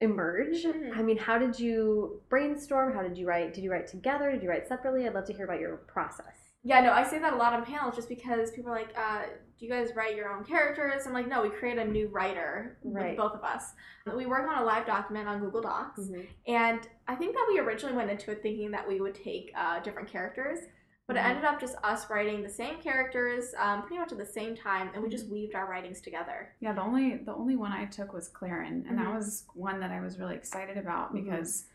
[SPEAKER 1] emerge.
[SPEAKER 2] Mhm.
[SPEAKER 1] I mean, how did you brainstorm? How did you write? Did you write together? Did you write separately? I'd love to hear about your process.
[SPEAKER 2] Yeah, no, I say that a lot on panels just because people are like, uh, do you guys write your own characters? I'm like, no, we create a new writer
[SPEAKER 1] Right.
[SPEAKER 2] with both of us. We work on a live document on Google Docs.
[SPEAKER 1] Mhm.
[SPEAKER 2] And I think that we originally went into it thinking that we would take uh, different characters, but
[SPEAKER 1] Mhm.
[SPEAKER 2] it ended up just us writing the same characters um, pretty much at the same time, and we just
[SPEAKER 1] Mm-hmm.
[SPEAKER 2] weaved our writings together.
[SPEAKER 3] Yeah, the only the only one I took was Claren, and that
[SPEAKER 2] Mhm.
[SPEAKER 3] was one that I was really excited about
[SPEAKER 1] Mhm.
[SPEAKER 3] because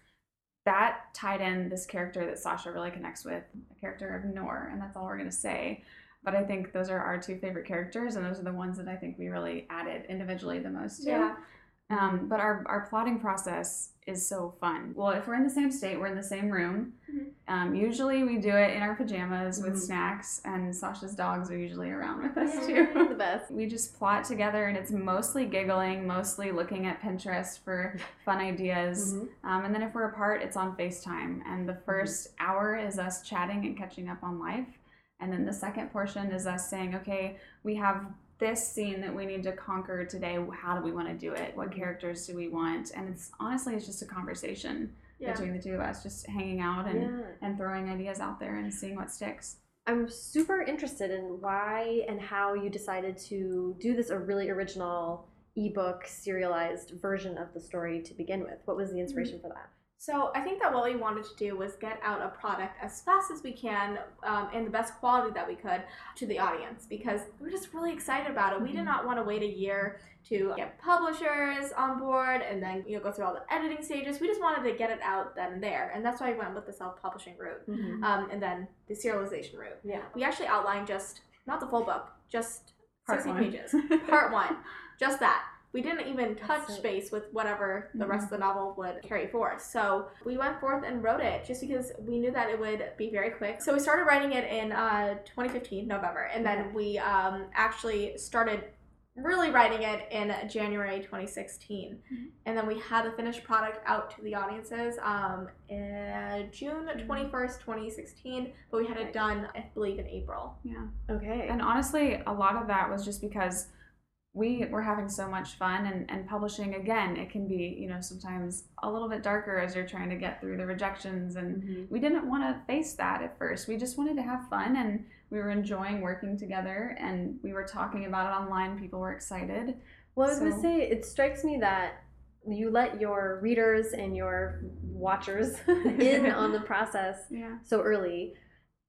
[SPEAKER 3] that tied in this character that Sasha really connects with, a character of Nor, and that's all we're gonna say. But I think those are our two favorite characters, and those are the ones that I think we really added individually the most to. Um, but our, our plotting process is so fun. Well, if we're in the same state, we're in the same room.
[SPEAKER 2] Mhm.
[SPEAKER 3] Um, usually we do it in our pajamas with
[SPEAKER 1] Mhm.
[SPEAKER 3] snacks, and Sasha's dogs are usually around with us
[SPEAKER 1] Yay,
[SPEAKER 3] too.
[SPEAKER 1] the best.
[SPEAKER 3] We just plot together, and it's mostly giggling, mostly looking at Pinterest for fun ideas.
[SPEAKER 1] Mhm.
[SPEAKER 3] Um, and then if we're apart, it's on FaceTime. And the 1st hour is us chatting and catching up on life. And then the second portion is us saying, okay, we have this scene that we need to conquer today. How do we want to do it? What mm-hmm. characters do we want? And it's honestly, it's just a conversation
[SPEAKER 2] Yeah.
[SPEAKER 3] between the two of us, just hanging out and,
[SPEAKER 1] Yeah.
[SPEAKER 3] and throwing ideas out there and seeing what sticks.
[SPEAKER 1] I'm super interested in why and how you decided to do this a really original ebook serialized version of the story to begin with. What was the inspiration mm-hmm. for that?
[SPEAKER 2] So I think that what we wanted to do was get out a product as fast as we can um, and the best quality that we could to the audience because we're just really excited about it. We did
[SPEAKER 3] Mhm.
[SPEAKER 2] not want to wait a year to get publishers on board and then you know go through all the editing stages. We just wanted to get it out then and there, and that's why we went with the self-publishing route um, and then the serialization route.
[SPEAKER 1] Yeah.
[SPEAKER 2] We actually outlined just not the full book, just
[SPEAKER 3] Part
[SPEAKER 2] 60
[SPEAKER 3] one.
[SPEAKER 2] pages. Part one, just that. We didn't even touch
[SPEAKER 1] That's it.
[SPEAKER 2] base with whatever the rest
[SPEAKER 3] Mhm.
[SPEAKER 2] of the novel would carry forth. So we went forth and wrote it just because we knew that it would be very quick. So we started writing it in uh, 2015, November, and then
[SPEAKER 1] Okay.
[SPEAKER 2] we um, actually started really writing it in January 2016.
[SPEAKER 3] Mhm.
[SPEAKER 2] And then we had the finished product out to the audiences um, in June 21st, 2016, but we had it done, I believe, in April.
[SPEAKER 3] yeah.
[SPEAKER 1] Okay.
[SPEAKER 3] And honestly, a lot of that was just because we were having so much fun and, and publishing again, it can be, you know, sometimes a little bit darker as you're trying to get through the rejections and
[SPEAKER 1] Mhm.
[SPEAKER 3] we didn't want to face that at first. We just wanted to have fun and we were enjoying working together and we were talking about it online. People were excited.
[SPEAKER 1] Well, I was going to say, it strikes me that you let your readers and your watchers in on the process
[SPEAKER 3] Yeah.
[SPEAKER 1] so early.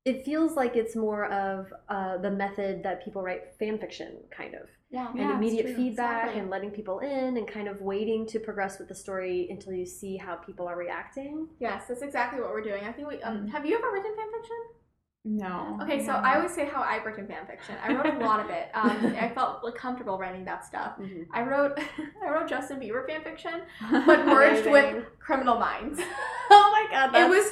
[SPEAKER 1] it feels like it's more of uh, the method that people write fan fiction, kind of.
[SPEAKER 2] Yeah.
[SPEAKER 1] and
[SPEAKER 3] Yeah,
[SPEAKER 1] immediate
[SPEAKER 3] true.
[SPEAKER 1] feedback
[SPEAKER 2] Exactly.
[SPEAKER 1] and letting people in and kind of waiting to progress with the story until you see how people are reacting.
[SPEAKER 2] Yes, that's exactly what we're doing. I think we. Um,
[SPEAKER 3] Mm.
[SPEAKER 2] Have you ever written fan fiction?
[SPEAKER 3] No.
[SPEAKER 2] Okay, so I always say how I've written fan fiction. I wrote a lot of it. Um, I felt like, comfortable writing that stuff. I wrote I wrote Justin Bieber fan fiction, but merged with Criminal Minds.
[SPEAKER 1] oh my god,
[SPEAKER 2] it was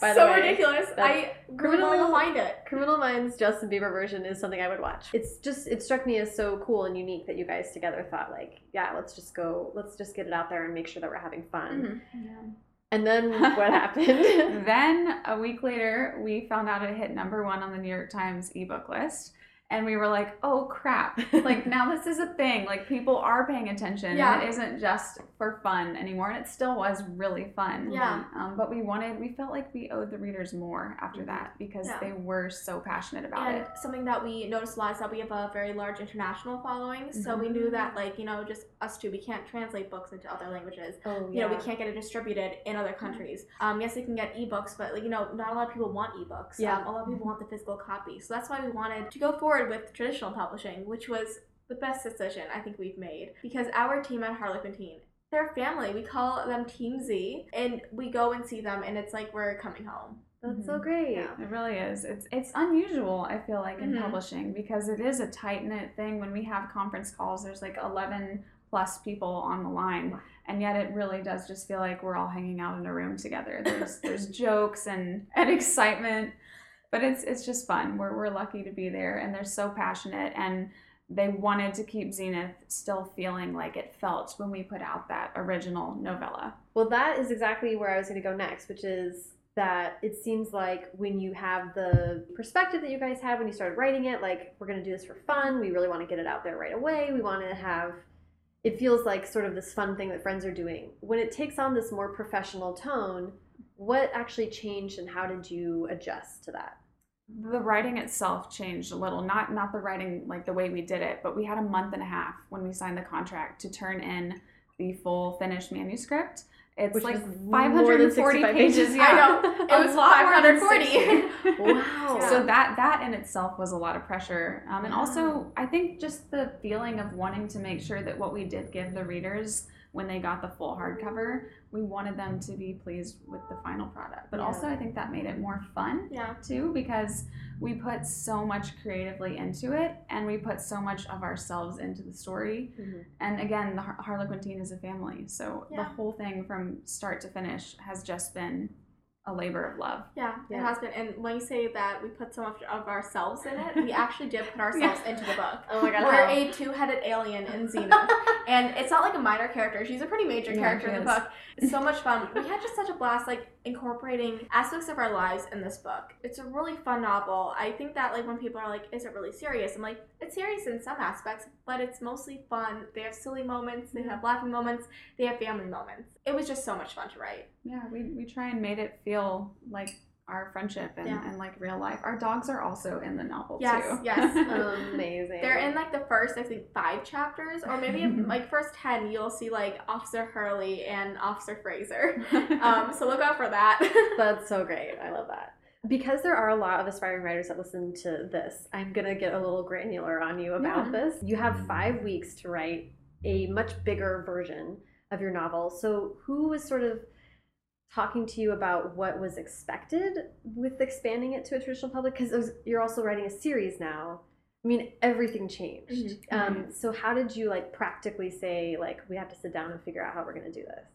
[SPEAKER 1] by the
[SPEAKER 2] so
[SPEAKER 1] way,
[SPEAKER 2] ridiculous. I really
[SPEAKER 1] Criminal-
[SPEAKER 2] wanted find it.
[SPEAKER 1] Criminal Minds Justin Bieber version is something I would watch. It's just it struck me as so cool and unique that you guys together thought like, yeah, let's just go, let's just get it out there and make sure that we're having fun.
[SPEAKER 2] Mhm.
[SPEAKER 1] And then what happened?
[SPEAKER 3] then a week later, we found out it hit number one on the New York Times ebook list. And we were like, oh crap. Like now this is a thing. Like people are paying attention.
[SPEAKER 2] Yeah.
[SPEAKER 3] And it isn't just for fun anymore. And it still was really fun.
[SPEAKER 2] Yeah.
[SPEAKER 3] Um, but we wanted, we felt like we owed the readers more after
[SPEAKER 1] Mhm.
[SPEAKER 3] that because
[SPEAKER 2] Yeah.
[SPEAKER 3] they were so passionate about
[SPEAKER 2] And
[SPEAKER 3] it.
[SPEAKER 2] something that we noticed a lot is that we have a very large international following. So we knew that, like, you know, just us two, we can't translate books into other languages.
[SPEAKER 1] oh
[SPEAKER 2] You know, we can't get it distributed in other countries. Um, yes, we can get ebooks, but like, you know, not a lot of people want ebooks.
[SPEAKER 1] Yeah.
[SPEAKER 2] Um, a lot of people want the physical copy. So that's why we wanted to go forward with traditional publishing, which was the best decision I think we've made because our team at Harlequin Teen. They're family. We call them Team Z, and we go and see them, and it's like we're coming home.
[SPEAKER 1] That's so great.
[SPEAKER 2] Yeah.
[SPEAKER 3] It really is. It's it's unusual, I feel like, in
[SPEAKER 2] Mhm.
[SPEAKER 3] publishing because it is a tight knit thing. When we have conference calls, there's like eleven plus people on the line, and yet it really does just feel like we're all hanging out in a room together. There's there's jokes and and excitement, but it's it's just fun. We're we're lucky to be there, and they're so passionate and. They wanted to keep Zenith still feeling like it felt when we put out that original novella.
[SPEAKER 1] Well, that is exactly where I was going to go next, which is that it seems like when you have the perspective that you guys had when you started writing it, like we're going to do this for fun, we really want to get it out there right away. We want to have it feels like sort of this fun thing that friends are doing. When it takes on this more professional tone, what actually changed and how did you adjust to that?
[SPEAKER 3] The writing itself changed a little not not the writing like the way we did it but we had a month and a half when we signed the contract to turn in the full finished manuscript it's
[SPEAKER 1] Which
[SPEAKER 3] like
[SPEAKER 1] more than
[SPEAKER 3] 540 pages,
[SPEAKER 1] pages.
[SPEAKER 3] yeah
[SPEAKER 2] I know. It was
[SPEAKER 3] lot more than
[SPEAKER 2] 540.
[SPEAKER 1] Wow.
[SPEAKER 2] Yeah.
[SPEAKER 3] so that that in itself was a lot of pressure um, and
[SPEAKER 1] Wow.
[SPEAKER 3] also i think just the feeling of wanting to make sure that what we did give the readers when they got the full hardcover we wanted them to be pleased with the final product but
[SPEAKER 1] Yeah.
[SPEAKER 3] also i think that made it more fun
[SPEAKER 2] Yeah.
[SPEAKER 3] too because we put so much creatively into it and we put so much of ourselves into the story
[SPEAKER 1] Mhm.
[SPEAKER 3] and again the Har- harlequin teen is a family so the whole thing from start to finish has just been a labor of love
[SPEAKER 2] Yeah,
[SPEAKER 1] Yeah.
[SPEAKER 2] it has been. And when you say that we put so much of ourselves in it, we actually did put ourselves into the book.
[SPEAKER 1] Oh my god.
[SPEAKER 2] We're a two-headed alien in Zenith, and it's not like a minor character. She's a pretty major
[SPEAKER 3] Yeah,
[SPEAKER 2] character in the
[SPEAKER 3] is.
[SPEAKER 2] book. It's so much fun. We had just such a blast, like incorporating aspects of our lives in this book. It's a really fun novel. I think that like when people are like, "Is it really serious?" I'm like, "It's serious in some aspects, but it's mostly fun. They have silly moments. They have laughing moments. They have family moments. It was just so much fun to write."
[SPEAKER 3] yeah we, we try and made it feel like our friendship and,
[SPEAKER 2] Yeah.
[SPEAKER 3] and like real life our dogs are also in the novel
[SPEAKER 2] Yes,
[SPEAKER 3] too
[SPEAKER 2] yes.
[SPEAKER 1] yes, Amazing.
[SPEAKER 2] They're in like the first, I think, five chapters, or maybe like first ten. You'll see like Officer Hurley and Officer Fraser. Um, so look out for that.
[SPEAKER 1] That's so great. I love that. Because there are a lot of aspiring writers that listen to this, I'm going to get a little granular on you about
[SPEAKER 3] Yeah.
[SPEAKER 1] this. You have five weeks to write a much bigger version of your novel. So, who was sort of talking to you about what was expected with expanding it to a traditional public? Because you're also writing a series now. I mean, everything changed.
[SPEAKER 2] Mhm.
[SPEAKER 1] Um, so, how did you like practically say, like, we have to sit down and figure out how we're going to do this?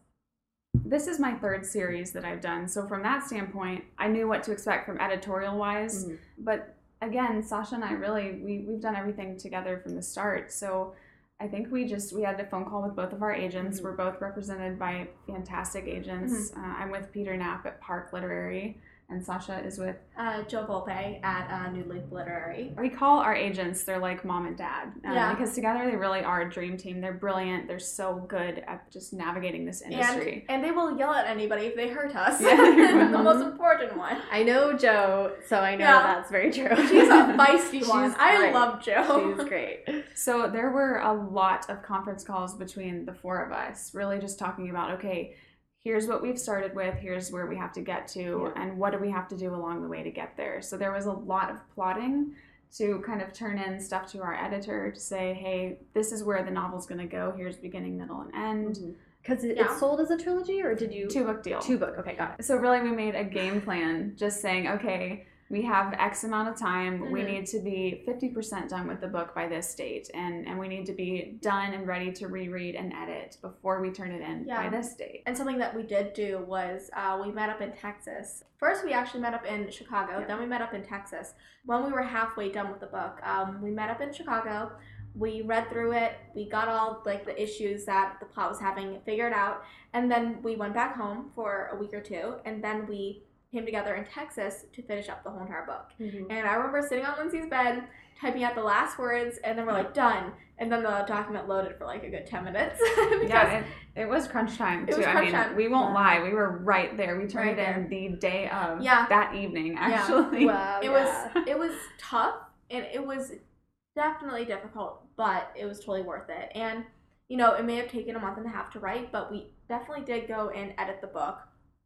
[SPEAKER 3] this is my third series that I've done. So from that standpoint, I knew what to expect from editorial wise.
[SPEAKER 1] Mhm.
[SPEAKER 3] But again, Sasha and I really we we've done everything together from the start. So I think we just we had a phone call with both of our agents.
[SPEAKER 1] Mhm.
[SPEAKER 3] We're both represented by fantastic agents. Uh, I'm with Peter Knapp at Park Literary, and Sasha is with.
[SPEAKER 2] Uh, Jo Volpe at uh, New Leaf Literary.
[SPEAKER 3] We call our agents. They're like mom and dad um,
[SPEAKER 2] Yeah.
[SPEAKER 3] because together they really are a dream team. They're brilliant. They're so good at just navigating this industry.
[SPEAKER 2] And, and they will yell at anybody if they hurt us.
[SPEAKER 3] Yeah.
[SPEAKER 2] the most important one.
[SPEAKER 1] I know Jo, so I know
[SPEAKER 2] Yeah.
[SPEAKER 1] that's very true.
[SPEAKER 2] She's a feisty one.
[SPEAKER 1] She's
[SPEAKER 2] I
[SPEAKER 1] great.
[SPEAKER 2] love Jo.
[SPEAKER 1] She's great.
[SPEAKER 3] So there were a lot of conference calls between the four of us, really just talking about okay, here's what we've started with, here's where we have to get to,
[SPEAKER 1] Yeah.
[SPEAKER 3] and what do we have to do along the way to get there. So there was a lot of plotting to kind of turn in stuff to our editor to say, hey, this is where the novel's going to go. Here's beginning, middle, and end. Mm-hmm.
[SPEAKER 1] Because it,
[SPEAKER 2] Yeah.
[SPEAKER 1] it's sold as a trilogy, or did you
[SPEAKER 3] Two book deal.
[SPEAKER 1] two book? Okay, got it.
[SPEAKER 3] So really, we made a game plan, just saying, okay, we have X amount of time. We
[SPEAKER 2] Mhm.
[SPEAKER 3] need to be fifty percent done with the book by this date, and and we need to be done and ready to reread and edit before we turn it in
[SPEAKER 2] Yeah.
[SPEAKER 3] by this date.
[SPEAKER 2] And something that we did do was uh, we met up in Texas. First, we actually met up in Chicago.
[SPEAKER 1] Yeah.
[SPEAKER 2] Then we met up in Texas. When we were halfway done with the book, um, we met up in Chicago. We read through it. We got all like the issues that the plot was having figured out, and then we went back home for a week or two, and then we came together in Texas to finish up the whole entire book. Mm-hmm. And I remember sitting on Lindsay's bed, typing out the last words, and then we're like, done. And then the document loaded for like a good 10 minutes. because
[SPEAKER 3] Yeah, it, it was crunch time too.
[SPEAKER 2] was
[SPEAKER 3] I mean,
[SPEAKER 2] time.
[SPEAKER 3] we won't lie, we were right there. We turned
[SPEAKER 2] Right
[SPEAKER 3] it in the day of
[SPEAKER 2] Yeah.
[SPEAKER 3] that evening. Actually,
[SPEAKER 1] Wow.
[SPEAKER 2] it was it was tough and it was definitely difficult but it was totally worth it and you know it may have taken a month and a half to write but we definitely did go and edit the book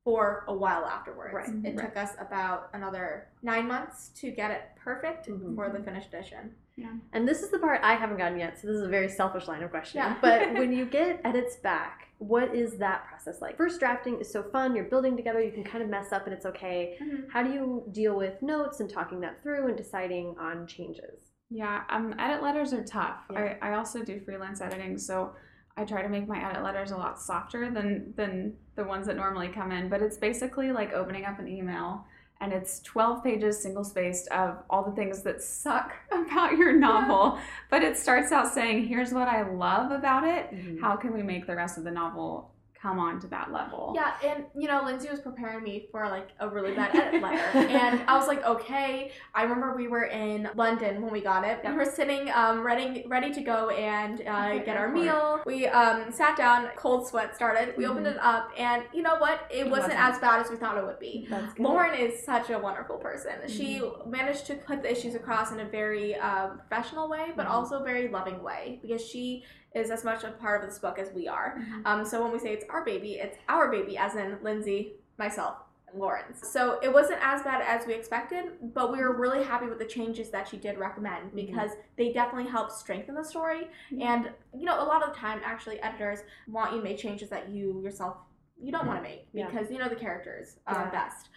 [SPEAKER 2] for a while afterwards
[SPEAKER 1] Right,
[SPEAKER 2] it
[SPEAKER 1] right.
[SPEAKER 2] took us about another nine months to get it perfect
[SPEAKER 1] Mhm.
[SPEAKER 2] for the finished edition Yeah.
[SPEAKER 1] And this is the part I haven't gotten yet, so this is a very selfish line of questioning.
[SPEAKER 2] Yeah.
[SPEAKER 1] But when you get edits back, what is that process like? First drafting is so fun, you're building together, you can kind of mess up and it's okay. How do you deal with notes and talking that through and deciding on changes?
[SPEAKER 3] Yeah, um, edit letters are tough.
[SPEAKER 1] Yeah.
[SPEAKER 3] I, I also do freelance editing, so I try to make my edit letters a lot softer than than the ones that normally come in. But it's basically like opening up an email, and it's twelve pages single spaced of all the things that suck about your novel. But it starts out saying, "Here's what I love about it. Mm-hmm. How can we make the rest of the novel come on to that level?"
[SPEAKER 2] Yeah, and you know, Lindsay was preparing me for like a really bad edit letter, and I was like, okay. I remember we were in London when we got it. We were sitting, um, ready, ready to go and uh, get our meal. We um sat down, cold sweat started. We opened
[SPEAKER 3] Mhm.
[SPEAKER 2] it up, and you know what? It,
[SPEAKER 3] It
[SPEAKER 2] wasn't,
[SPEAKER 3] wasn't.
[SPEAKER 2] as bad as we thought it would be. Lauren is such a wonderful person. She managed to put the issues across in a very um, professional way, but
[SPEAKER 3] Mhm.
[SPEAKER 2] also very loving way because she is as much a part of this book as we are.
[SPEAKER 3] Mhm.
[SPEAKER 2] Um, so when we say it's our baby, it's our baby, as in Lindsay, myself, and Lauren's. So it wasn't as bad as we expected, but we were really happy with the changes that she did recommend
[SPEAKER 1] Mm-hmm.
[SPEAKER 2] because they definitely helped strengthen the story.
[SPEAKER 3] Yeah.
[SPEAKER 2] And you know, a lot of the time, actually, editors want you to make changes that you yourself you don't want to make
[SPEAKER 1] Yeah.
[SPEAKER 2] because you know the characters uh,
[SPEAKER 1] Yeah.
[SPEAKER 2] best.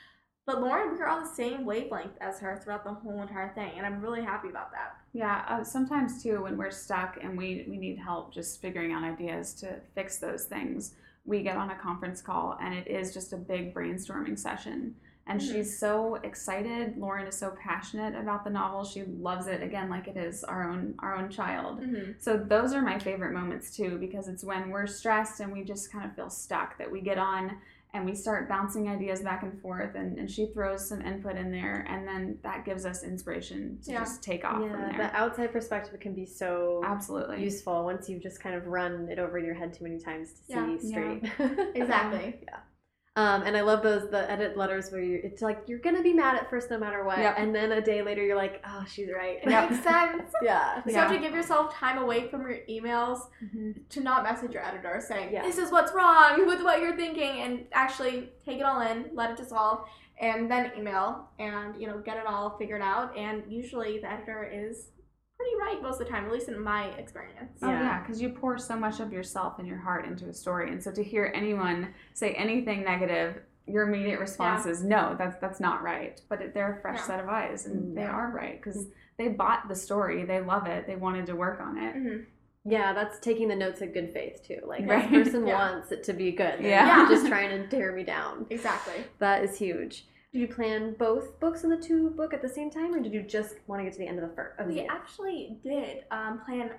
[SPEAKER 2] But Lauren, we were on the same wavelength as her throughout the whole entire thing, and I'm really happy about that.
[SPEAKER 3] Yeah, uh, sometimes too, when we're stuck and we, we need help just figuring out ideas to fix those things, we get on a conference call and it is just a big brainstorming session. And
[SPEAKER 2] Mhm.
[SPEAKER 3] she's so excited. Lauren is so passionate about the novel. She loves it again, like it is our own our own child.
[SPEAKER 2] Mm-hmm.
[SPEAKER 3] So those are my favorite moments too, because it's when we're stressed and we just kind of feel stuck that we get on and we start bouncing ideas back and forth and, and she throws some input in there and then that gives us inspiration to
[SPEAKER 2] Yeah.
[SPEAKER 3] just take off from
[SPEAKER 1] Yeah,
[SPEAKER 3] there.
[SPEAKER 1] the outside perspective can be so
[SPEAKER 3] Absolutely.
[SPEAKER 1] useful once you've just kind of run it over in your head too many times to
[SPEAKER 2] Yeah.
[SPEAKER 1] see straight.
[SPEAKER 2] Exactly.
[SPEAKER 1] Um, and I love those the edit letters where you it's like you're gonna be mad at first no matter what,
[SPEAKER 3] Yep.
[SPEAKER 1] and then a day later you're like, oh, she's right.
[SPEAKER 2] It makes sense.
[SPEAKER 1] yeah.
[SPEAKER 2] So
[SPEAKER 3] Yeah.
[SPEAKER 2] to give yourself time away from your emails
[SPEAKER 1] Mhm.
[SPEAKER 2] to not message your editor saying
[SPEAKER 1] Yeah.
[SPEAKER 2] this is what's wrong with what you're thinking and actually take it all in let it dissolve and then email and you know get it all figured out and usually the editor is pretty right most of the time at least in my experience
[SPEAKER 3] Oh
[SPEAKER 1] Yeah.
[SPEAKER 3] yeah, because you pour so much of yourself and your heart into a story, and so to hear anyone say anything negative, your immediate response is no, that's that's not right. But it, they're a fresh
[SPEAKER 2] Yeah.
[SPEAKER 3] set of eyes, and they are right because they bought the story, they love it, they wanted to work on it.
[SPEAKER 2] Mhm.
[SPEAKER 1] Yeah, that's taking the notes in good faith too. Like
[SPEAKER 3] Right.
[SPEAKER 1] this person
[SPEAKER 2] Yeah.
[SPEAKER 1] wants it to be good. They're
[SPEAKER 3] Yeah.
[SPEAKER 1] just trying to tear me down.
[SPEAKER 2] exactly
[SPEAKER 1] That is huge. Did you plan both books in the two book at the same time, or did you just want to get to the end of the first? Of
[SPEAKER 2] we
[SPEAKER 1] the
[SPEAKER 2] actually did um, plan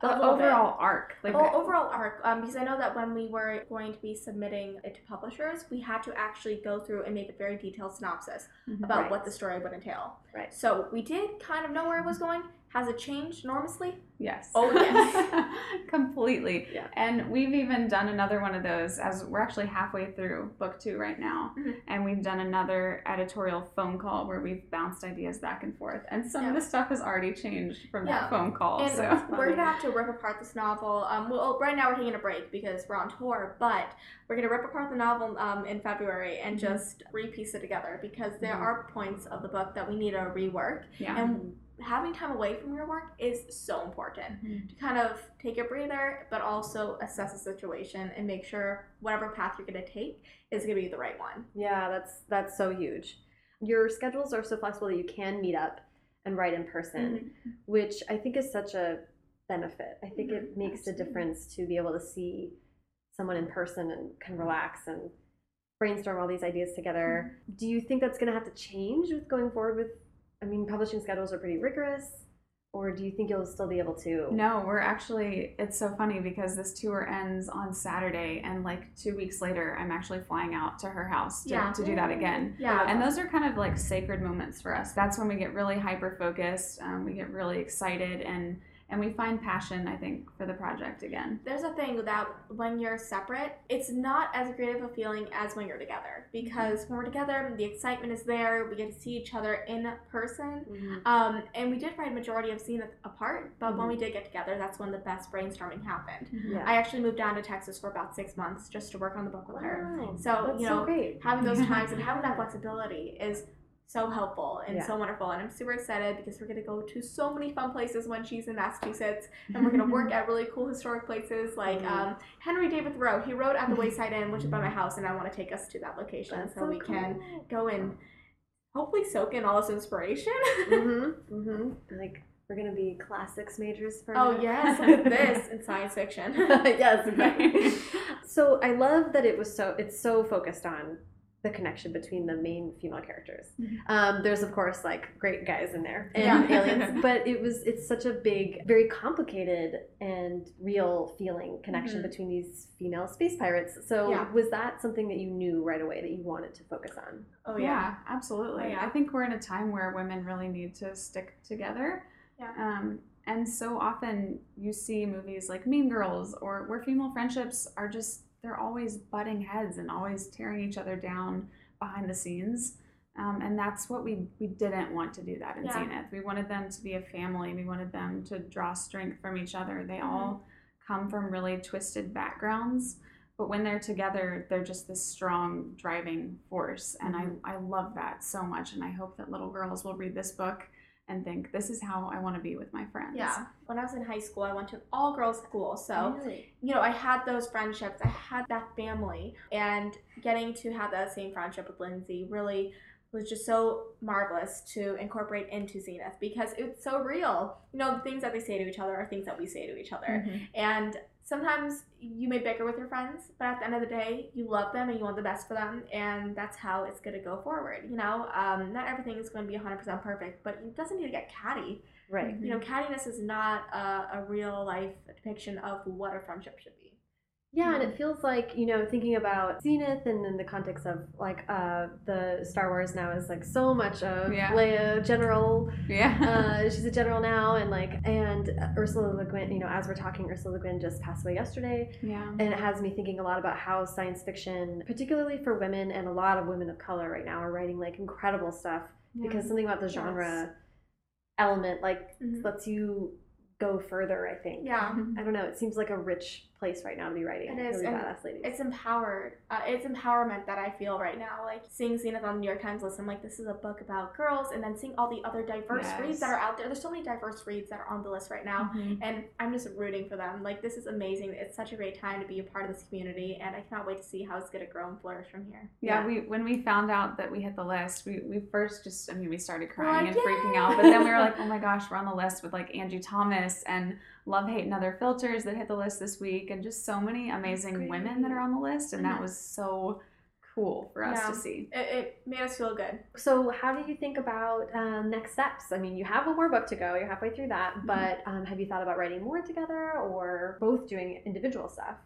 [SPEAKER 3] The
[SPEAKER 2] little bit.
[SPEAKER 3] overall arc, like
[SPEAKER 2] Oh, overall arc, um, because I know that when we were going to be submitting it to publishers, we had to actually go through and make a very detailed synopsis
[SPEAKER 3] Mhm.
[SPEAKER 2] about
[SPEAKER 1] Right.
[SPEAKER 2] what the story would entail.
[SPEAKER 1] Right.
[SPEAKER 2] So we did kind of know where it was going. Has it changed enormously?
[SPEAKER 3] yes,
[SPEAKER 2] Oh, yes.
[SPEAKER 3] completely.
[SPEAKER 1] Yeah.
[SPEAKER 3] And we've even done another one of those as we're actually halfway through book two right now.
[SPEAKER 2] Mhm.
[SPEAKER 3] And we've done another editorial phone call where we've bounced ideas back and forth. And some
[SPEAKER 2] Yeah.
[SPEAKER 3] of the stuff has already changed from
[SPEAKER 2] Yeah.
[SPEAKER 3] that phone call.
[SPEAKER 2] And
[SPEAKER 3] so
[SPEAKER 2] we're gonna have to rip apart this novel. Um, well, right now we're taking a break because we're on tour, but we're gonna rip apart the novel um, in February and
[SPEAKER 3] Mhm.
[SPEAKER 2] just repiece it together because there
[SPEAKER 1] Mhm.
[SPEAKER 2] are points of the book that we need to rework.
[SPEAKER 3] Yeah.
[SPEAKER 2] And having time away from your work is so important mm-hmm. to kind of take a breather, but also assess the situation and make sure whatever path you're gonna take is gonna be the right one.
[SPEAKER 1] Yeah, that's that's so huge. Your schedules are so flexible that you can meet up and write in person, mm-hmm. which I think is such a benefit. I think it
[SPEAKER 3] Mhm,
[SPEAKER 1] makes a difference to be able to see someone in person and can relax and brainstorm all these ideas together. Mm-hmm. Do you think that's going to have to change with going forward with I mean publishing schedules are pretty rigorous or do you think you'll still be able to?
[SPEAKER 3] No, we're actually, it's so funny because this tour ends on Saturday, and like two weeks later, I'm actually flying out to her house to,
[SPEAKER 2] Yeah.
[SPEAKER 3] to do that again.
[SPEAKER 2] Yeah.
[SPEAKER 3] And those are kind of like sacred moments for us. That's when we get really hyper focused, um, we get really excited, and and we find passion, I think, for the project again.
[SPEAKER 2] There's a thing that when you're separate, it's not as creative a feeling as when you're together. Because when we're together, the excitement is there. We get to see each other in person.
[SPEAKER 1] Mhm.
[SPEAKER 2] Um, and we did write a majority of scenes apart, but when
[SPEAKER 1] Mhm.
[SPEAKER 2] we did get together, that's when the best brainstorming happened.
[SPEAKER 1] Yeah.
[SPEAKER 2] I actually moved down to Texas for about six months just to work on the book with her.
[SPEAKER 1] Wow,
[SPEAKER 2] So,
[SPEAKER 1] that's
[SPEAKER 2] you
[SPEAKER 1] so
[SPEAKER 2] know,
[SPEAKER 1] great.
[SPEAKER 2] Having those times and having that flexibility is so helpful and
[SPEAKER 1] Yeah.
[SPEAKER 2] so wonderful. And I'm super excited because we're going to go to so many fun places when she's in Massachusetts. And we're going to work at really cool historic places like
[SPEAKER 1] Mhm.
[SPEAKER 2] um, Henry David Thoreau. He wrote at the Wayside Inn, which is by my house, and I want to take us to that location
[SPEAKER 1] That's
[SPEAKER 2] so, we can go and hopefully soak in all this inspiration.
[SPEAKER 1] mm-hmm, mm-hmm. Like we're gonna be classics majors for.
[SPEAKER 2] oh,
[SPEAKER 1] minute.
[SPEAKER 2] yes, look at this in science fiction.
[SPEAKER 1] yes, so I love that it was so it's so focused on the connection between the main female characters.
[SPEAKER 3] Mhm.
[SPEAKER 1] Um, there's of course like great guys in there and
[SPEAKER 2] Yeah.
[SPEAKER 1] aliens, but it was it's such a big, very complicated and real feeling connection
[SPEAKER 2] Mhm.
[SPEAKER 1] between these female space pirates. So
[SPEAKER 2] Yeah.
[SPEAKER 1] was that something that you knew right away that you wanted to focus on?
[SPEAKER 2] oh,
[SPEAKER 3] yeah,
[SPEAKER 2] yeah.
[SPEAKER 3] absolutely.
[SPEAKER 2] Oh, yeah.
[SPEAKER 3] I think we're in a time where women really need to stick together.
[SPEAKER 2] Yeah.
[SPEAKER 3] Um, and so often you see movies like Mean Girls or where female friendships are just, they're always butting heads and always tearing each other down behind the scenes. Um, and that's what we, we didn't want to do that in
[SPEAKER 2] Yeah.
[SPEAKER 3] Zenith. We wanted them to be a family. We wanted them to draw strength from each other. They
[SPEAKER 2] Mm-hmm.
[SPEAKER 3] all come from really twisted backgrounds. But when they're together, they're just this strong driving force. And
[SPEAKER 1] Mhm.
[SPEAKER 3] I, I love that so much. And I hope that little girls will read this book and think, this is how I want to be with my friends.
[SPEAKER 2] Yeah. When I was in high school, I went to all girls school. So,
[SPEAKER 1] Really?
[SPEAKER 2] you know, I had those friendships, I had that family, and getting to have that same friendship with Lindsay really was just so marvelous to incorporate into Zenith because it's so real. You know, the things that they say to each other are things that we say to each other.
[SPEAKER 3] Mhm.
[SPEAKER 2] And sometimes you may bicker with your friends, but at the end of the day, you love them and you want the best for them, and that's how it's going to go forward. You know, um, not everything is going to be 100% perfect, but it doesn't need to get catty.
[SPEAKER 1] Right.
[SPEAKER 2] You know, cattiness is not a, a real life depiction of what a friendship should be.
[SPEAKER 1] Yeah, and it feels like, you know, thinking about Zenith and in the context of like uh the Star Wars now is like so much of
[SPEAKER 3] Yeah.
[SPEAKER 1] Leia general.
[SPEAKER 3] Yeah.
[SPEAKER 1] Uh she's a general now and like and Ursula Le Guin, you know, as we're talking Ursula Le Guin just passed away yesterday
[SPEAKER 3] yeah.
[SPEAKER 1] and it has me thinking a lot about how science fiction, particularly for women and a lot of women of color right now are writing like incredible stuff because something about the genre element like
[SPEAKER 2] Mhm.
[SPEAKER 1] lets you go further, I think.
[SPEAKER 2] Yeah.
[SPEAKER 1] I don't know, it seems like a rich place right now to be writing.
[SPEAKER 2] It is,
[SPEAKER 1] really badass ladies.
[SPEAKER 2] It's empowered. Uh, it's empowerment that I feel right now. Like seeing Zenith on the New York Times list, I'm like, this is a book about girls, and then seeing all the other diverse reads that are out there. There's so many diverse reads that are on the list right now,
[SPEAKER 3] Mhm.
[SPEAKER 2] and I'm just rooting for them. Like this is amazing. It's such a great time to be a part of this community, and I cannot wait to see how it's gonna grow and flourish from here.
[SPEAKER 3] Yeah,
[SPEAKER 1] Yeah.
[SPEAKER 3] we when we found out that we hit the list, we, we first just I mean we started crying
[SPEAKER 2] like,
[SPEAKER 3] and freaking out, but then we were like, oh my gosh, we're on the list with like Angie Thomas and Love, Hate, and Other Filters that hit the list this week, and just so many amazing women that are on the list, and that
[SPEAKER 2] Mhm.
[SPEAKER 3] was so cool for us
[SPEAKER 2] Yeah.
[SPEAKER 3] to see.
[SPEAKER 2] It, it made us feel good.
[SPEAKER 1] So, how do you think about uh, next steps? I mean, you have one more book to go. You're halfway through that,
[SPEAKER 3] Mhm.
[SPEAKER 1] but um, have you thought about writing more together, or both doing individual stuff?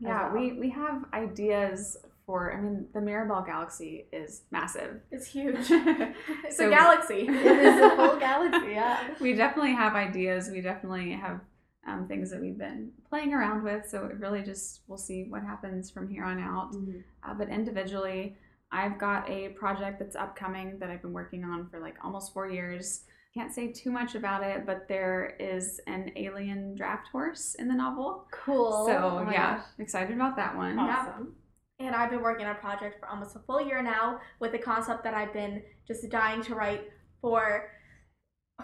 [SPEAKER 3] Yeah,
[SPEAKER 1] well.
[SPEAKER 3] we we have ideas for. I mean, the Mirabel Galaxy is massive.
[SPEAKER 2] It's huge. It's
[SPEAKER 3] So-
[SPEAKER 2] a galaxy.
[SPEAKER 1] It is a whole galaxy. Yeah.
[SPEAKER 3] we definitely have ideas. We definitely have um, things that we've been playing around with. So it really just we'll see what happens from here on out. Uh, but individually, I've got a project that's upcoming that I've been working on for like almost four years. Can't say too much about it, but there is an alien draft horse in the novel.
[SPEAKER 1] Cool.
[SPEAKER 3] So
[SPEAKER 1] Oh
[SPEAKER 3] yeah,
[SPEAKER 1] gosh.
[SPEAKER 3] excited about that one.
[SPEAKER 1] Awesome.
[SPEAKER 2] And I've been working on a project for almost a full year now with a concept that I've been just dying to write for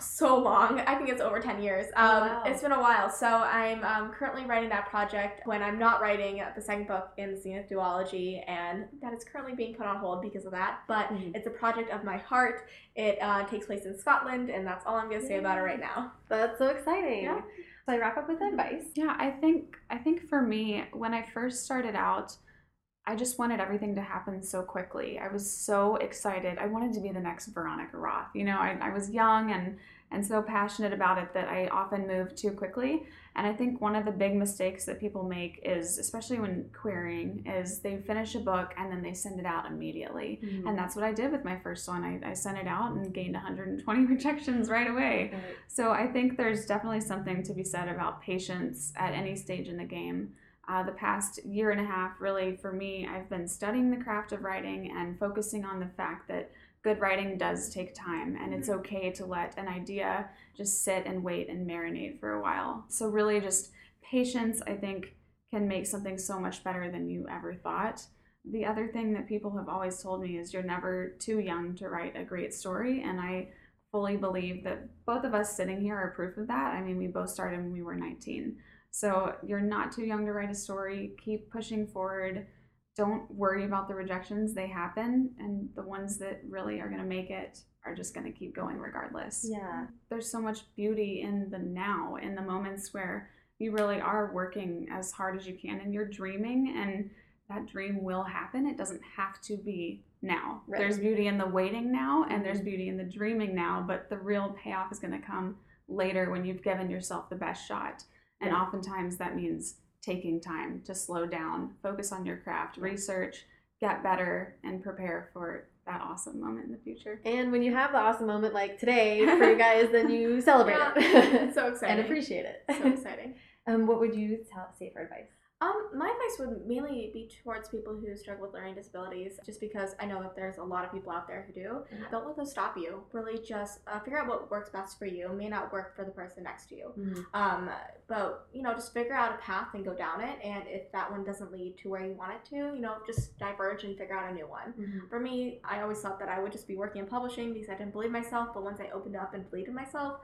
[SPEAKER 2] so long. I think it's over 10 years. Um,
[SPEAKER 1] Oh, wow.
[SPEAKER 2] It's been a while. So I'm um, currently writing that project when I'm not writing the second book in the Zenith Duology, and that is currently being put on hold because of that. But
[SPEAKER 1] Mhm.
[SPEAKER 2] it's a project of my heart. It uh, takes place in Scotland, and that's all I'm going to say about it right now.
[SPEAKER 1] That's so exciting.
[SPEAKER 2] Yeah.
[SPEAKER 1] So I wrap up with advice.
[SPEAKER 3] Yeah, I think I think for me, when I first started out, I just wanted everything to happen so quickly. I was so excited. I wanted to be the next Veronica Roth. You know, I, I was young and and so passionate about it that I often moved too quickly. And I think one of the big mistakes that people make is, especially when querying, is they finish a book and then they send it out immediately. Mm-hmm. And that's what I did with my first one. I, I sent it out and gained 120 rejections right away.
[SPEAKER 1] Right.
[SPEAKER 3] So I think there's definitely something to be said about patience at any stage in the game. Uh, the past year and a half, really, for me, I've been studying the craft of writing and focusing on the fact that good writing does take time and it's okay to let an idea just sit and wait and marinate for a while. So, really, just patience, I think, can make something so much better than you ever thought. The other thing that people have always told me is you're never too young to write a great story, and I fully believe that both of us sitting here are proof of that. I mean, we both started when we were 19. So you're not too young to write a story. Keep pushing forward. Don't worry about the rejections, they happen. And the ones that really are going to make it are just going to keep going regardless.
[SPEAKER 1] Yeah.
[SPEAKER 3] There's so much beauty in the now, in the moments where you really are working as hard as you can and you're dreaming, and that dream will happen. It doesn't have to be now.
[SPEAKER 1] Right.
[SPEAKER 3] There's beauty in the waiting now, and there's
[SPEAKER 1] Mhm.
[SPEAKER 3] beauty in the dreaming now, but the real payoff is going to come later when you've given yourself the best shot. And oftentimes that means taking time to slow down, focus on your craft, research, get better, and prepare for that awesome moment in the future.
[SPEAKER 1] And when you have the awesome moment like today for you guys, then you celebrate
[SPEAKER 2] Yeah.
[SPEAKER 1] it
[SPEAKER 2] so exciting.
[SPEAKER 1] and appreciate it.
[SPEAKER 2] So exciting.
[SPEAKER 1] um, what would you tell, say for advice?
[SPEAKER 2] Um, my advice would mainly be towards people who struggle with learning disabilities, just because I know that there's a lot of people out there who do.
[SPEAKER 1] Yeah.
[SPEAKER 2] Don't let those stop you. Really, just uh, figure out what works best for you. It may not work for the person next to you. Um, but you know, just figure out a path and go down it. And if that one doesn't lead to where you want it to, you know, just diverge and figure out a new one.
[SPEAKER 1] Mhm.
[SPEAKER 2] For me, I always thought that I would just be working in publishing because I didn't believe myself. But once I opened up and believed in myself,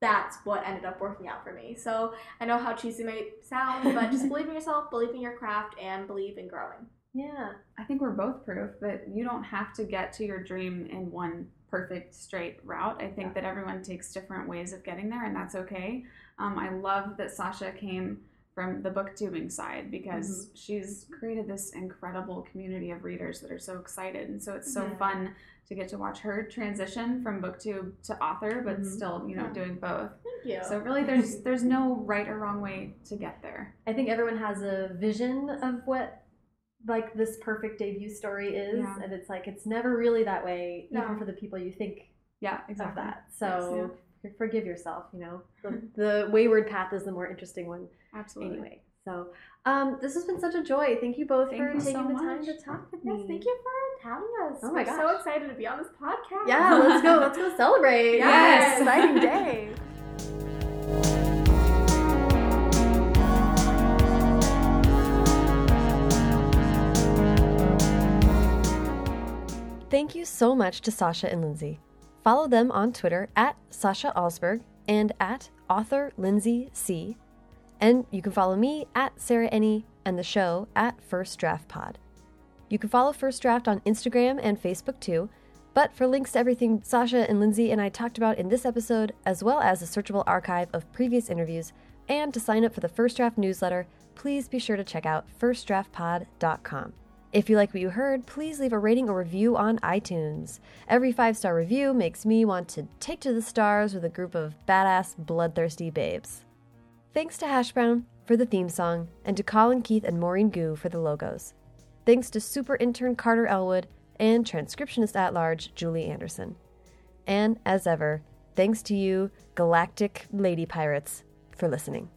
[SPEAKER 2] that's what ended up working out for me. So I know how cheesy it may sound, but just believe in yourself, believe in your craft, and believe in growing.
[SPEAKER 1] Yeah.
[SPEAKER 3] I think we're both proof that you don't have to get to your dream in one perfect straight route. I think
[SPEAKER 1] Yeah.
[SPEAKER 3] that everyone takes different ways of getting there, and that's okay. Um, I love that Sasha came from the booktubing side because she's created this incredible community of readers that are so excited, and so it's so
[SPEAKER 1] Yeah.
[SPEAKER 3] fun to get to watch her transition from booktube to author, but
[SPEAKER 1] Mhm.
[SPEAKER 3] still, you know,
[SPEAKER 2] Yeah.
[SPEAKER 3] doing both.
[SPEAKER 2] Thank you.
[SPEAKER 3] So really, there's there's no right or wrong way to get there.
[SPEAKER 1] I think everyone has a vision of what like this perfect debut story is,
[SPEAKER 3] Yeah.
[SPEAKER 1] and it's like it's never really that way, even for the people you think
[SPEAKER 3] Yeah,
[SPEAKER 1] of
[SPEAKER 3] exactly.
[SPEAKER 1] that. So forgive yourself. You know, the,
[SPEAKER 2] Mm-hmm.
[SPEAKER 1] the wayward path is the more interesting one
[SPEAKER 3] Absolutely.
[SPEAKER 1] anyway. So, um, this has been such a joy. Thank you both
[SPEAKER 3] Thank
[SPEAKER 1] for
[SPEAKER 3] you
[SPEAKER 1] taking
[SPEAKER 3] so
[SPEAKER 1] the time to talk with me.
[SPEAKER 2] yes, thank you for having us.
[SPEAKER 1] Oh my
[SPEAKER 2] We're so excited to be on this podcast.
[SPEAKER 1] Yeah, let's go. Let's go celebrate.
[SPEAKER 2] Yes.
[SPEAKER 1] exciting day. Thank you so much to Sasha and Lindsay. Follow them on Twitter at Sasha Alsberg and at author Lindsay C. And you can follow me at Sarah Enni and the show at First Draft Pod. You can follow First Draft on Instagram and Facebook too. But for links to everything Sasha and Lindsay and I talked about in this episode, as well as a searchable archive of previous interviews, and to sign up for the First Draft newsletter, please be sure to check out firstdraftpod.com. If you like what you heard, please leave a rating or review on iTunes. Every five star review makes me want to take to the stars with a group of badass, bloodthirsty babes. Thanks to Hash Brown for the theme song, and to Colin Keith and Maurene Goo for the logos. Thanks to super intern Carter Elwood and transcriptionist at large Julie Anderson. And as ever, thanks to you, galactic lady pirates, for listening.